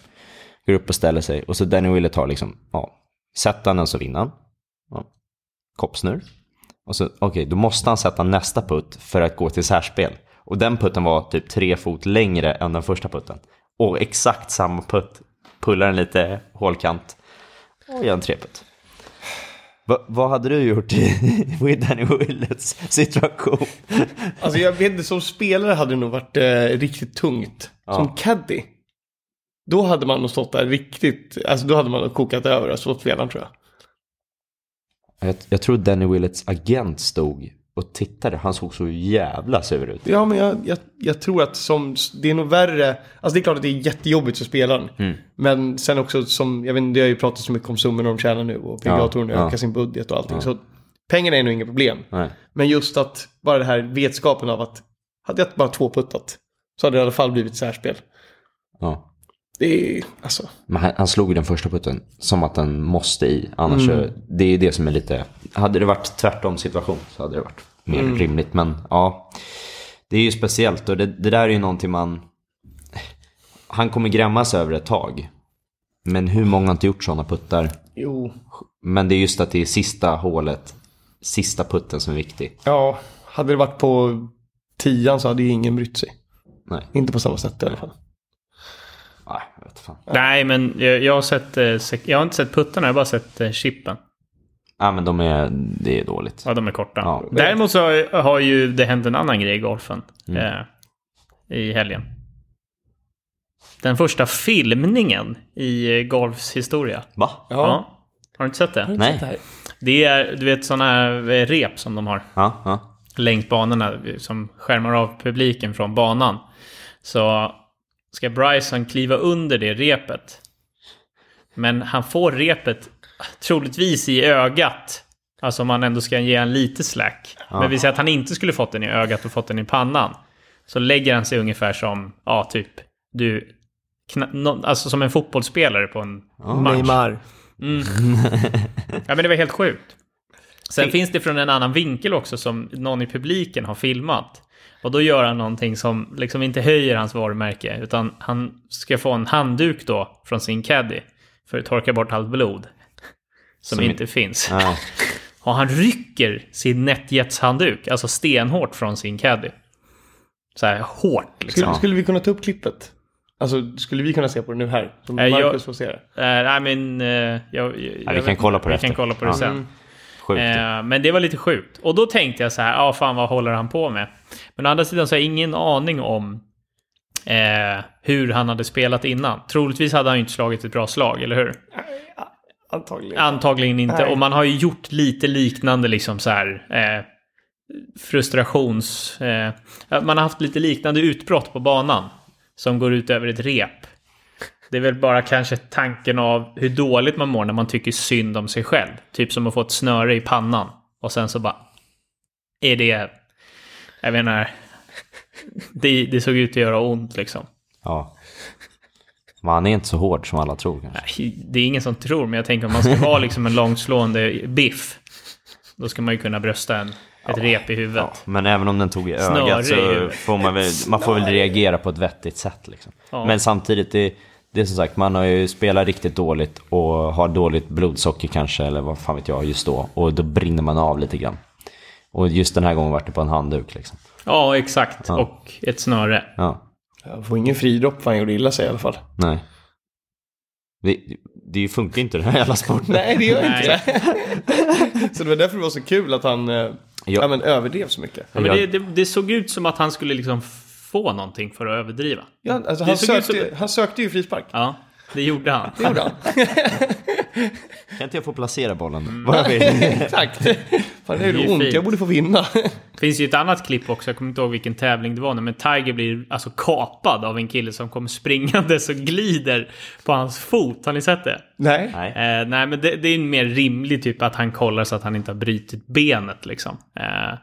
Går upp och ställer sig och så Danny Willett tar liksom, ja, sätter han den så vinner han. Ja. Koppsnurr. Och så, okej, då måste han sätta nästa putt för att gå till särspel. Och den putten var typ tre fot längre än den första putten. Och exakt samma putt. Pullar den lite hålkant och gör en treputt. Va, vad hade du gjort i with Danny Willets situation? Alltså jag vet inte, som spelare hade det nog varit eh, riktigt tungt. Som caddy. Då hade man nog stått där riktigt, alltså då hade man nog kokat över och slått spelaren tror jag. Jag, jag tror Danny Willets agent stod och tittade. Han såg så jävla sur ut. Ja, men jag, jag, jag tror att som, det är nog värre, alltså det är klart att det är jättejobbigt för spelaren. Mm. Men sen också som, jag vet inte, det har ju pratat så mycket om summorna de tjänar nu och PGA-touren Ja, ja. ökar sin budget och allting. Så pengarna är nog inga problem. Nej. Men just att, bara det här vetskapen av att, hade jag bara två puttat så hade det i alla fall blivit särspel. Ja. Det är, alltså, Men han, han slog den första putten som att den måste i. Annars Mm. så, det är det som är lite, hade det varit tvärtom situation så hade det varit mer Mm. rimligt. Men ja, det är ju speciellt och det, det där är ju någonting man, han kommer grämmas över ett tag. Men hur många har inte gjort sådana puttar? jo, Men det är just att det är sista hålet, sista putten som är viktig. ja, hade det varit på tian så hade ju ingen brytt sig. Nej, Inte på samma sätt i alla fall. Nej jag vet fan. Nej, men jag, jag har sett... eh, Jag har inte sett puttarna, jag har bara sett eh, chippen. Ja men de är, det är dåligt. Ja, de är korta. Ja. Däremot så har, har ju det hänt en annan grej i golfen. Mm. Eh, I helgen. Den första filmningen i eh, golfs historia. Va? Ja. Har du inte sett det? Nej. Det är, du vet, sådana här rep som de har. Ja, ja. längs banorna som skärmar av publiken från banan. Så ska Bryson kliva under det repet. Men han får repet troligtvis i ögat. Alltså om man ändå ska ge en lite slack. Men vi säger att han inte skulle fått den i ögat och fått den i pannan. Så lägger han sig ungefär som, ja typ, du, kna- nå- alltså som en fotbollsspelare på en match. Neymar. Ja men det var helt sjukt. Sen finns det från en annan vinkel också som någon i publiken har filmat. Och då gör han någonting som liksom inte höjer hans varumärke. Utan han ska få en handduk då från sin caddy. För att torka bort allt blod. Som, Som i- inte finns. Nej. Och han rycker sin NetJets-handduk, alltså stenhårt från sin caddy. Så här hårt liksom. Skulle, skulle vi kunna ta upp klippet? Alltså, skulle vi kunna se på det nu här? Som Eh, jag- Marcus får se det. Eh, nej men... eh, jag, jag, vi kan vet- kolla på det Vi kan kolla på det Ja. sen. Sjukt. Eh, men det var lite sjukt. Och då tänkte jag så här, ja fan vad håller han på med? Men å andra sidan så har jag ingen aning om eh, hur han hade spelat innan. Troligtvis hade han ju inte slagit ett bra slag, eller hur? Antagligen. Antagligen inte. Nej. Och man har ju gjort lite liknande liksom så här eh, frustrations... Eh, man har haft lite liknande utbrott på banan som går ut över ett rep. Det är väl bara kanske tanken av hur dåligt man mår när man tycker synd om sig själv. Typ som att få ett snöre i pannan. Och sen så bara... Är det... Jag menar... Det, det såg ut att göra ont liksom. Ja. Men han är inte så hård som alla tror kanske. Nej, Det är ingen som tror, men jag tänker om man ska vara liksom en långslående biff. Då ska man ju kunna brösta en, ett rep i huvudet. Ja, men även om den tog i Snöre ögat i så huvudet. får man väl, man får väl reagera på ett vettigt sätt liksom. Ja. Men samtidigt, det, det är som sagt, man har ju spelat riktigt dåligt och har dåligt blodsocker kanske, eller vad fan vet jag, just då. Och då brinner man av lite grann. Och just den här gången var det på en handduk liksom. Ja, exakt. Ja. Och ett snöre. Ja, Jag får ingen fridropp för han gjorde illa sig i alla fall. nej. Det, det funkar inte den här jävla sporten. Nej, det gör inte det. så det var därför det var så kul att han eh, ja. men, överdrev så mycket. Ja, men det, det, det såg ut som att han skulle liksom få någonting för att överdriva. Ja, alltså, Det han, sökte, som- han sökte ju frispark. Ja, det gjorde han. Det gjorde han. Kan inte jag få placera bollen? Mm. Vad jag vill. Exakt. Fan, det är ont. fint. Jag borde få vinna. Det finns ju ett annat klipp också, jag kommer inte ihåg vilken tävling det var nu, men Tiger blir alltså kapad av en kille som kommer springandes och glider på hans fot. Har ni sett det? Nej. Nej. Eh, nej, men det, det är en mer rimlig typ att han kollar så att han inte har brutit benet liksom. Eh,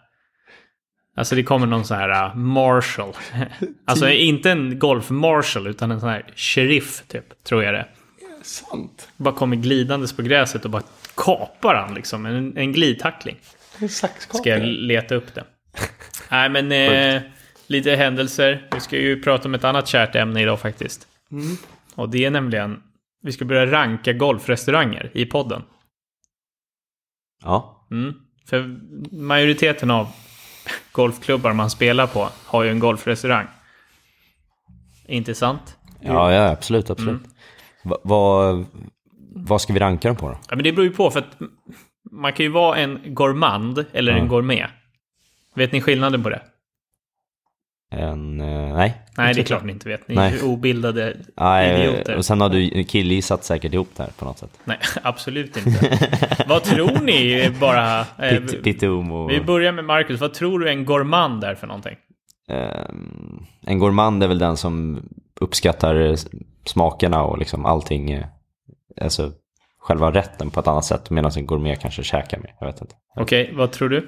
alltså det kommer någon sån här uh, marshal. alltså inte en golf-marshal utan en sån här sheriff typ, tror jag det. Sant. Bara kommer glidandes på gräset och bara kapar han liksom. En, en glidtackling. En. Ska jag leta upp det. Nej men eh, lite händelser. Vi ska ju prata om ett annat kärt ämne idag faktiskt. Och det är nämligen, vi ska börja ranka golfrestauranger i podden. Ja. Mm. För majoriteten av golfklubbar man spelar på har ju en golfrestaurang. Inte sant? Ja, ja, absolut, absolut. Mm. Va, vad, vad ska vi ranka dem på då? Ja, men det beror ju på för att man kan ju vara en gourmand eller en Ja. gourmet. Vet ni skillnaden på det? En, eh, nej. Nej, det är klart ni inte vet. Ni är Nej. ju obildade nej. idioter. Och sen har du killgissat säkert ihop det här på något sätt. Nej, absolut inte. Vad tror ni bara... Eh, Pit, Pitum och... vi börjar med Marcus. Vad tror du en gourmand är för någonting? Ehm, en gourmand är väl den som uppskattar eh, smakerna och liksom allting. eh, Alltså själva rätten på ett annat sätt. Medan en gourmet kanske käkar mer. Jag vet inte. Okej, vad tror du?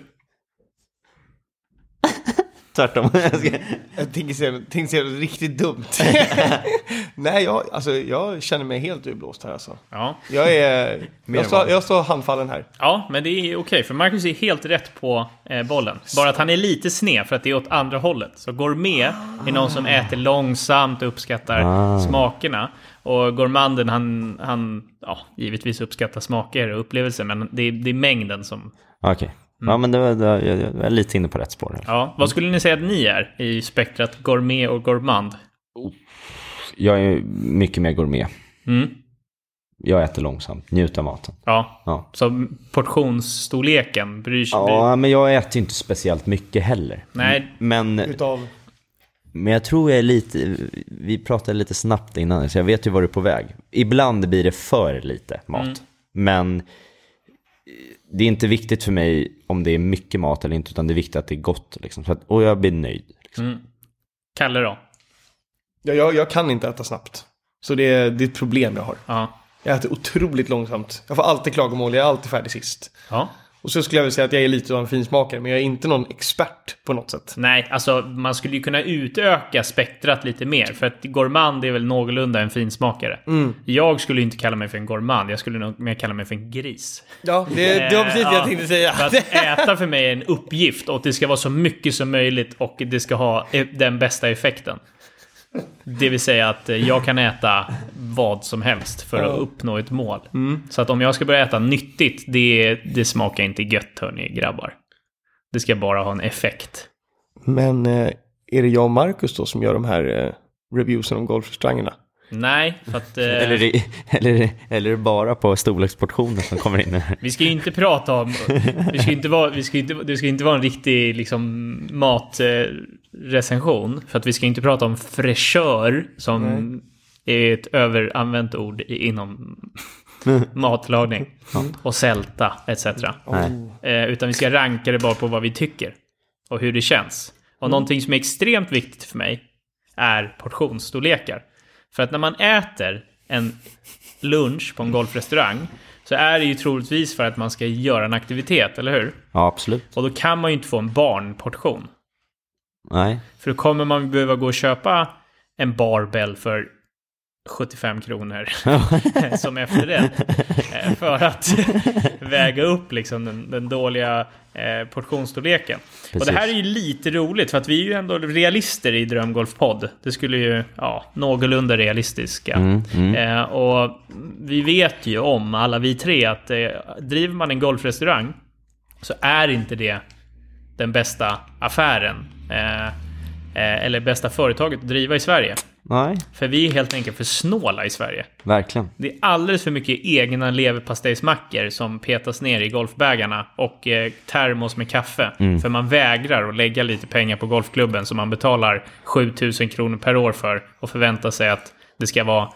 Tvärtom. Jag tänker säga, tänker säga något riktigt dumt. Nej, jag, alltså, jag känner mig helt urblåst här alltså. Ja. Jag är... Mer Jag står, jag står handfallen här. Ja, men det är okej, för Marcus är helt rätt på eh, bollen. Bara att han är lite sned för att det är åt andra hållet. Så gourmet är någon som äter långsamt och uppskattar Ah. smakerna. Och gourmanden, han, han ja, givetvis uppskattar smaker och upplevelser, men det är, det är mängden som... Okej. Ja men det var, det var, jag är lite inne på rätt spår. Ja, vad skulle ni säga att ni är i spektrat gourmet och gourmand? Jag är mycket mer gourmet. Mm. Jag äter långsamt, njuter av maten. Ja, Ja. så portionsstorleken bryr sig... bryr- Ja, men jag äter inte speciellt mycket heller. Nej, Men, Utav... men jag tror jag är lite, vi pratade lite snabbt innan, så jag vet ju var du är på väg. Ibland blir det för lite mat. Mm. Men det är inte viktigt för mig om det är mycket mat eller inte, utan det är viktigt att det är gott. Liksom. Så att, och jag blir nöjd. Liksom. Mm. Kalle då? Ja, jag, jag kan inte äta snabbt. Så det är, det är ett problem jag har. Ja. Jag äter otroligt långsamt. Jag får alltid klagomål, jag är alltid färdig sist. Ja. Och så skulle jag vilja säga att jag är lite av en finsmakare, men jag är inte någon expert på något sätt. Nej, alltså man skulle ju kunna utöka spektrat lite mer. För att gourmand är väl någorlunda en finsmakare. Jag skulle inte kalla mig för en gourmand, jag skulle nog mer kalla mig för en gris. Ja, det, det var precis det jag ja, tänkte säga. För att äta för mig är en uppgift och det ska vara så mycket som möjligt och det ska ha e- den bästa effekten. Det vill säga att eh, jag kan äta vad som helst för att uppnå ett mål. Så att om jag ska börja äta nyttigt, det, det smakar inte gött hörni grabbar. Det ska bara ha en effekt. Men eh, är det jag och Marcus då som gör de här eh, reviewsen om golfrestaurangerna? Nej, för att... Eh, Eller, är eller, eller är bara på storleksportioner som kommer in? Vi ska ju inte prata om... Vi ska inte vara, vi ska inte, det ska inte vara en riktig liksom, matrecension. För att vi ska inte prata om fräschör som är ett överanvänt ord inom matlagning. Och sälta etc. Nej. Eh, utan vi ska ranka det bara på vad vi tycker. Och hur det känns. Och någonting som är extremt viktigt för mig är portionsstorlekar. För att när man äter en lunch på en golfrestaurang så är det ju troligtvis för att man ska göra en aktivitet, eller hur? Ja, absolut. Och då kan man ju inte få en barnportion. Nej. För då kommer man behöva gå och köpa en barbell för 75 kronor som efterrätt. eh, För att väga upp liksom den, den dåliga eh, portionsstorleken. Och Precis. det här är ju lite roligt för att vi är ju ändå realister i Drömgolfpodd. Det skulle ju, ja, någorlunda realistiska. Mm, mm. Eh, och vi vet ju om, alla vi tre, att eh, driver man en golfrestaurang så är inte det den bästa affären. Eh, eller bästa företaget att driva i Sverige. Nej, För vi är helt enkelt för snåla i Sverige. verkligen. Det är alldeles för mycket egna leverpastejsmackor som petas ner i golfbägarna och eh, termos med kaffe. För man vägrar att lägga lite pengar på golfklubben som man betalar 7000 kronor per år för och förväntar sig att det ska vara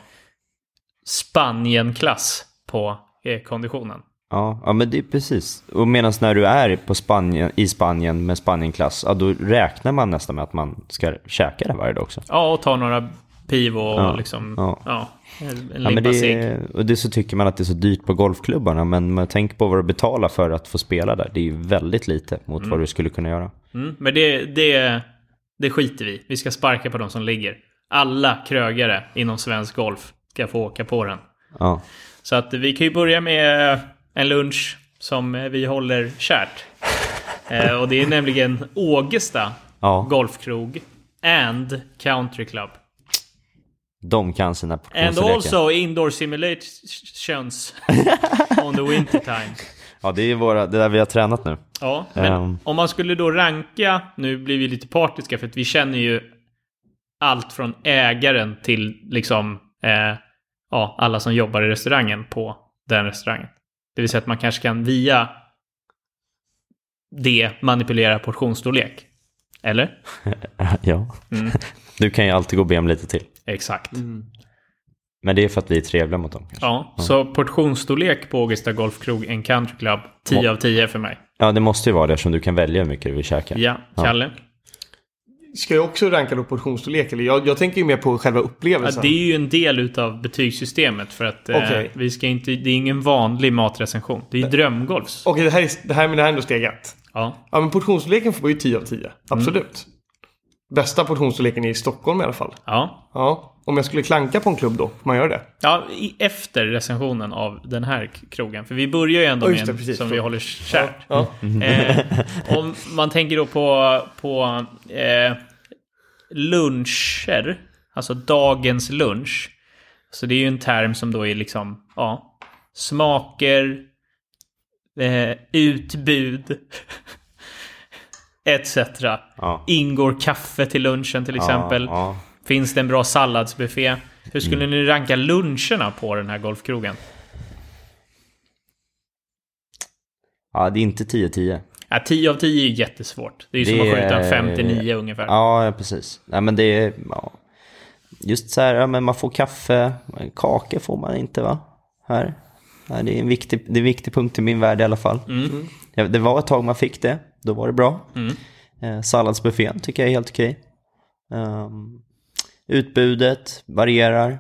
Spanien-klass på eh, konditionen. Ja, ja, men det är precis. Och medan när du är på Spanien, i Spanien med Spanienklass, ja, då räknar man nästan med att man ska käka det varje dag också. Ja, och ta några pivo och Ja, liksom... ja. Ja, en Ja, men det är, och det så tycker man att det är så dyrt på golfklubbarna, men man tänker på vad du betalar för att få spela där. Det är ju väldigt lite mot vad du skulle kunna göra. Mm, men det, det, det skiter vi Vi ska sparka på de som ligger. Alla krögare inom svensk golf ska få åka på den. Ja, Så att vi kan ju börja med en lunch som vi håller kärt. Eh, och det är nämligen Ågesta ja Golfkrog and Country Club. de kan sina And portionsstorlekar. also indoor simulations on the winter time. Ja, det är våra, det där vi har tränat nu. Ja, men Ehm. om man skulle då ranka, nu blir vi lite partiska för att vi känner ju allt från ägaren till liksom eh, ja, alla som jobbar i restaurangen på den restaurangen. Det vill säga att man kanske kan via det manipulera portionsstorlek. Eller? ja. Mm. Du kan ju alltid gå och be om lite till. Exakt. Men det är för att vi är trevliga mot dem. Kanske. Ja, så portionsstorlek på Augusta Golfkrog, en country club, 10 av 10 för mig. Ja, det måste ju vara det eftersom du kan välja hur mycket du vill käka. Ja, Kalle? Ska jag också ranka då portionsstorlek? Eller jag, jag tänker ju mer på själva Ja, upplevelsen. det är ju en del utav betygssystemet för att eh, Okej. vi ska inte, det är ingen vanlig matrecension. Det är ju drömgolfs. Okej, det här, är, det här, men det här är ändå steg ett. Ja. Ja, men portionsstorleken får ju 10 av 10. Absolut. Bästa portionsstorleken är i Stockholm i alla fall. Ja. Ja, om jag skulle klanka på en klubb då, får man göra det? ja, i, efter recensionen av den här krogen. För vi börjar ju ändå Ja, med det, en precis. som vi håller kärt. Ja. Eh, om man tänker då på, på eh, luncher, alltså dagens lunch. Så det är ju en term som då är liksom, ja, smaker, eh, utbud, etc. Ja. Ingår kaffe till lunchen till exempel? Ja, Finns det en bra salladsbuffé? Hur skulle Mm. ni ranka luncherna på den här golfkrogen? ja. det är inte 10-10. Ja, 10 av 10 är jättesvårt. Det är ju som Det att skjuta är- 59 ungefär. Ja, precis. Ja, men det är... Ja. Just så här, ja, men man får kaffe. Kakor får man inte va? Här. Ja, det, är en viktig, det är en viktig punkt i min värld i alla fall. Ja, det var ett tag man fick det, då var det bra. Eh, salladsbuffén tycker jag är helt okej. Ehm, utbudet varierar.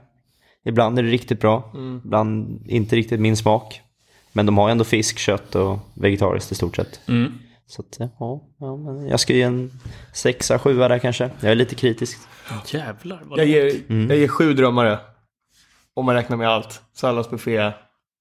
Ibland är det riktigt bra, ibland inte riktigt min smak. Men de har ändå fisk, kött och vegetariskt i stort sett. Mm. Så att, eh, ja, ja, men jag ska ge en sexa, sjua där kanske. Jag är lite kritisk. Jävlar vad Jag ger, jag ger sju drömmare. Om man räknar med allt. Salladsbuffé,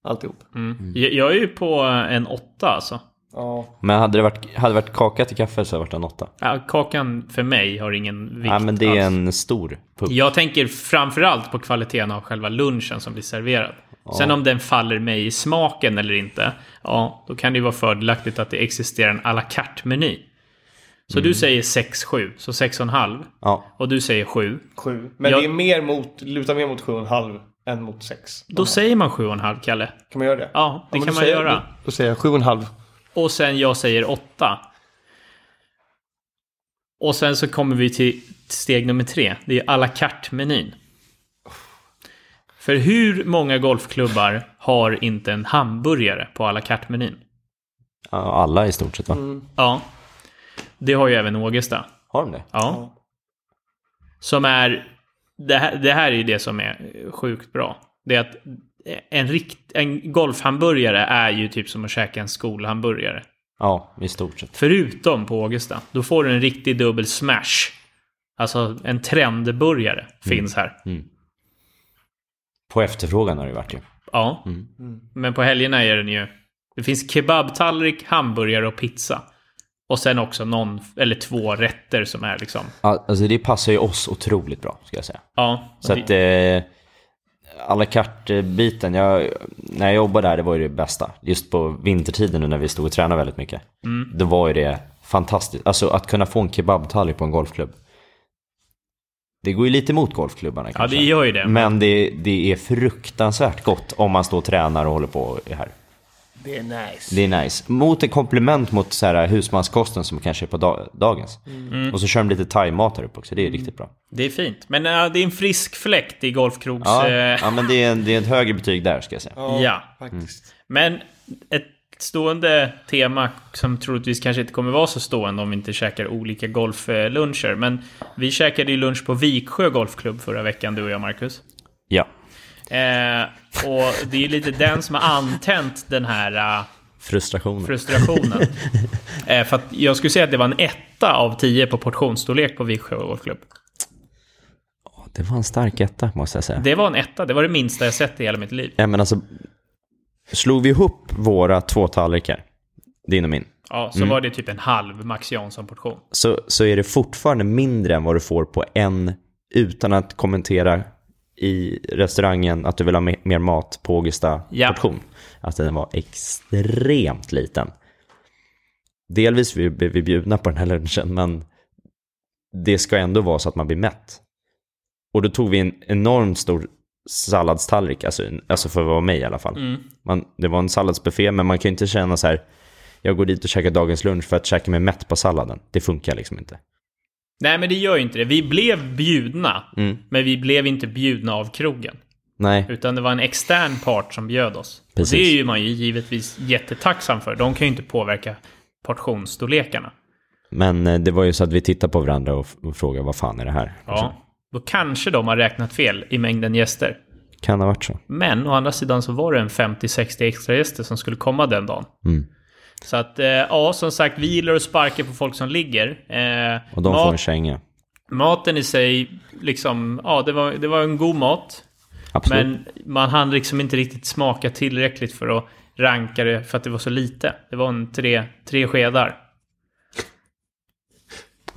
alltihop. Mm. Jag, jag är ju på en åtta alltså. Ja. Men hade det varit, hade det varit kaka till kaffe så hade det varit en åtta. Ja, kakan för mig har ingen vikt Ja, men det är alls. en stor punkt. Jag tänker framförallt på kvaliteten av själva lunchen som blir serverad. Sen om den faller mig i smaken eller inte, ja, då kan det ju vara fördelaktigt att det existerar en à la carte-meny. Så du säger 6-7, så 6,5. Ja, Och du säger 7. Sju. Men Jag- det är mer mot, lutar mer mot sju och en halv än mot sex. Då säger man 7,5, Kalle. Kan man göra det? Ja, det men kan man säger- göra. Då, då säger jag sju och sen jag säger 8. Och sen så kommer vi till steg nummer tre. Det är à la carte-menyn. För hur många golfklubbar har inte en hamburgare på à la carte-menyn? ja, alla i stort sett va? Ja. Det har ju även Ågesta. Har de det? Ja. Som är... Det här, det här är ju det som är sjukt bra. Det är att en, rikt, en golfhamburgare är ju typ som att käka en skolhamburgare. Ja, i stort sett. Förutom på Ågesta. Då får du en riktig dubbel smash. Alltså en trendburgare finns här. På efterfrågan har det varit ju. Ja. Men på helgerna är den ju... Det finns kebabtallrik, hamburgare och pizza. Och sen också någon eller två rätter som är liksom... Alltså det passar ju oss otroligt bra, ska jag säga. Ja. Så att eh, à la carte-biten, jag, när jag jobbade där, det var ju det bästa. Just på vintertiden nu när vi stod och tränade väldigt mycket. Då var ju det fantastiskt. Alltså att kunna få en kebabtallrik på en golfklubb. Det går ju lite emot golfklubbarna ja, kanske. det gör ju det. Men det, det är fruktansvärt gott om man står och tränar och håller på här. Det är nice. Det är nice. Mot ett komplement mot så här husmanskosten som kanske är på da- dagens. Och så kör de lite thai-mat här uppe också. Det är riktigt bra. Det är fint. Men äh, det är en frisk fläkt i golfkrogs... Ja, eh, ja men det är, det är ett högre betyg där ska jag säga. ja. Faktiskt. Men ett stående tema som troligtvis kanske inte kommer vara så stående om vi inte käkar olika golfluncher. Men vi käkade ju lunch på Viksjö Golfklubb förra veckan, du och jag, Marcus. Ja. Eh, och det är lite den som har antänt den här... eh, Frustrationen. frustrationen. eh, för jag skulle säga att det var en etta av tio på portionsstorlek på Viksjö Golfklubb. det var en stark etta måste jag säga. Det var en etta, det var det minsta jag sett i hela mitt liv. Ja, men alltså, slog vi ihop våra två tallrikar, din och min, Ja, så var det typ en halv Max Jansson-portion. så, så är det fortfarande mindre än vad du får på en utan att kommentera i restaurangen att du vill ha me- mer mat på Augusta Ja. portion. Att den var extremt liten. Delvis blev blev vi bjudna på den här lunchen, men det ska ändå vara så att man blir mätt. Och då tog vi en enormt stor salladstallrik, alltså, alltså för att vara mig i alla fall. Man, det var en salladsbuffé, men man kan ju inte känna så här, jag går dit och käkar dagens lunch för att käka mig mätt på salladen. Det funkar liksom inte. Nej, men det gör ju inte det. Vi blev bjudna, Mm. men vi blev inte bjudna av krogen. Nej, Utan det var en extern part som bjöd oss. Precis. Och det är ju man ju givetvis jättetacksam för. De kan ju inte påverka portionsstorlekarna. men eh, det var ju så att vi tittade på varandra och, och frågade vad fan är det här? Ja. Då kanske de har räknat fel i mängden gäster. Kan ha varit så. Men å andra sidan så var det en 50-60 extra gäster som skulle komma den dagen. Mm. Så att, eh, ja, som sagt, vi gillar att sparka på folk som ligger. Eh, Och de mat, får en känga. Maten i sig, liksom, ja, det var, det var en god mat. Absolut. Men man hann liksom inte riktigt smaka tillräckligt för att ranka det för att det var så lite. Det var en tre, tre skedar.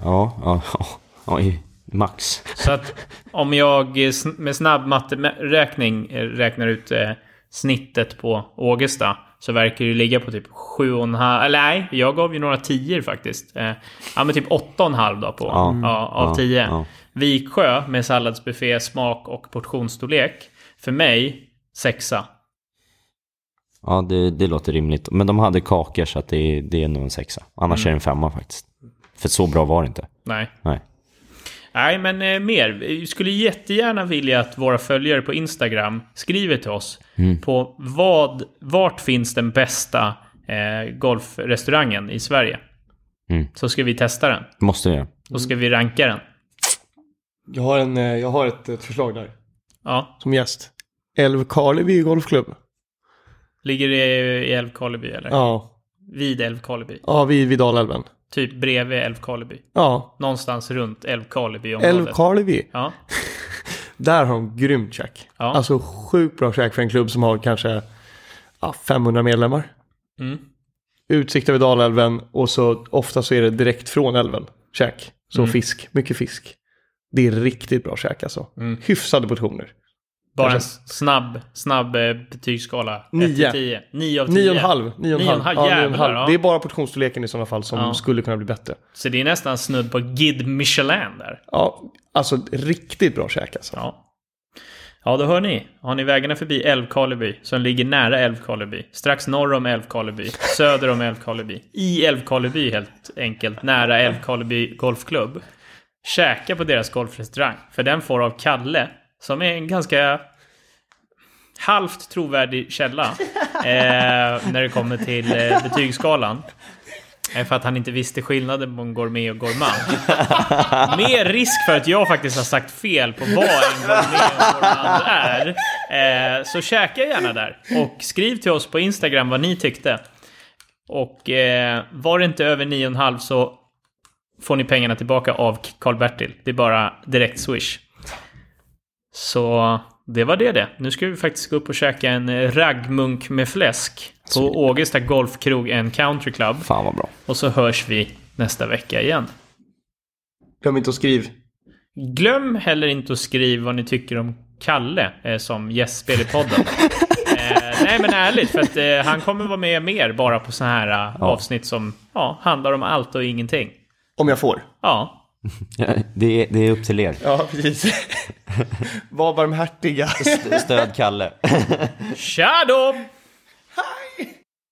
Ja, ja, ja, oj, max. Så att om jag med snabb matteräkning eh, räknar ut eh, snittet på Ågesta så verkar det ligga på typ 7,5. Eller nej, jag gav ju några tior faktiskt. Eh, ja, men typ 8,5 då på, Ja. ja, av Ja, 10. ja. Viksjö med salladsbuffé, smak och portionsstorlek. För mig, sexa. Ja, det, det låter rimligt. Men de hade kakor så att det, det är nog en sexa. Annars Mm. är det en femma faktiskt. För så bra var det inte. Nej. Nej. Nej, men eh, mer. Vi skulle jättegärna vilja att våra följare på Instagram skriver till oss på vad, vart finns den bästa eh, golfrestaurangen i Sverige. Mm. Så ska vi testa den. Måste vi göra. Då ska vi ranka den. Jag har, en, eh, jag har ett, ett förslag där. Ja, Som gäst. Älvkarleby Golfklubb. ligger det i Älvkarleby eller? Ja. Vid Älvkarleby. Ja, vid, vid Dalälven. Typ bredvid Älvkarleby. Ja. Någonstans runt Älvkarleby-området. Älvkarleby. Ja. Där har de grymt käk. Ja. Alltså sjukt bra käk för en klubb som har kanske ja, 500 medlemmar. Mm. Utsikt över Dalälven och så ofta så är det direkt från älven. Käk. Så Mm. fisk. Mycket fisk. Det är riktigt bra käk alltså. Mm. Hyfsade portioner. Bara en snabb, snabb eh, betygsskala. Nio. 1 till 10. 9 av 10. Nio och en halv. Nio och en Nio och en halv. halv, Ja, jävlar, halv. ja. Det är bara portionsstorleken i sådana fall som Ja. skulle kunna bli bättre. Så det är nästan snudd på Guide Michelin där. Ja, alltså riktigt bra käk alltså. Ja. Ja, då hör ni. Har ni vägarna förbi Älvkarleby, som ligger nära Älvkarleby, strax norr om Älvkarleby, söder om Älvkarleby, i Älvkarleby helt enkelt, nära Älvkarleby Golfklubb. Käka på deras golfrestaurang, för den får av Kalle, som är en ganska halvt trovärdig källa eh, när det kommer till eh, betygsskalan. Eh, För att han inte visste skillnaden på en gourmet och gourmand. Mer risk för att jag faktiskt har sagt fel på vad en gourmet och gourmand är. Eh, så käka gärna där. Och skriv till oss på Instagram vad ni tyckte. Och eh, var det inte över 9,5 så får ni pengarna tillbaka av Karl-Bertil. Det är bara direkt swish. Så det var det det. Nu ska vi faktiskt gå upp och käka en raggmunk med fläsk på Ågesta Golfkrog and Country Club. Fan vad bra. Och så hörs vi nästa vecka igen. Glöm inte att skriv. Glöm heller inte att skriva vad ni tycker om Kalle eh, som gästspel i podden. eh, nej men ärligt, för att eh, han kommer vara med mer bara på sådana här eh, avsnitt som ja, handlar om allt och ingenting. Om jag får. Ja, Ja, Det är, det är upp till er. Ja, precis. Var barmhärtiga. Stöd Kalle. tja då!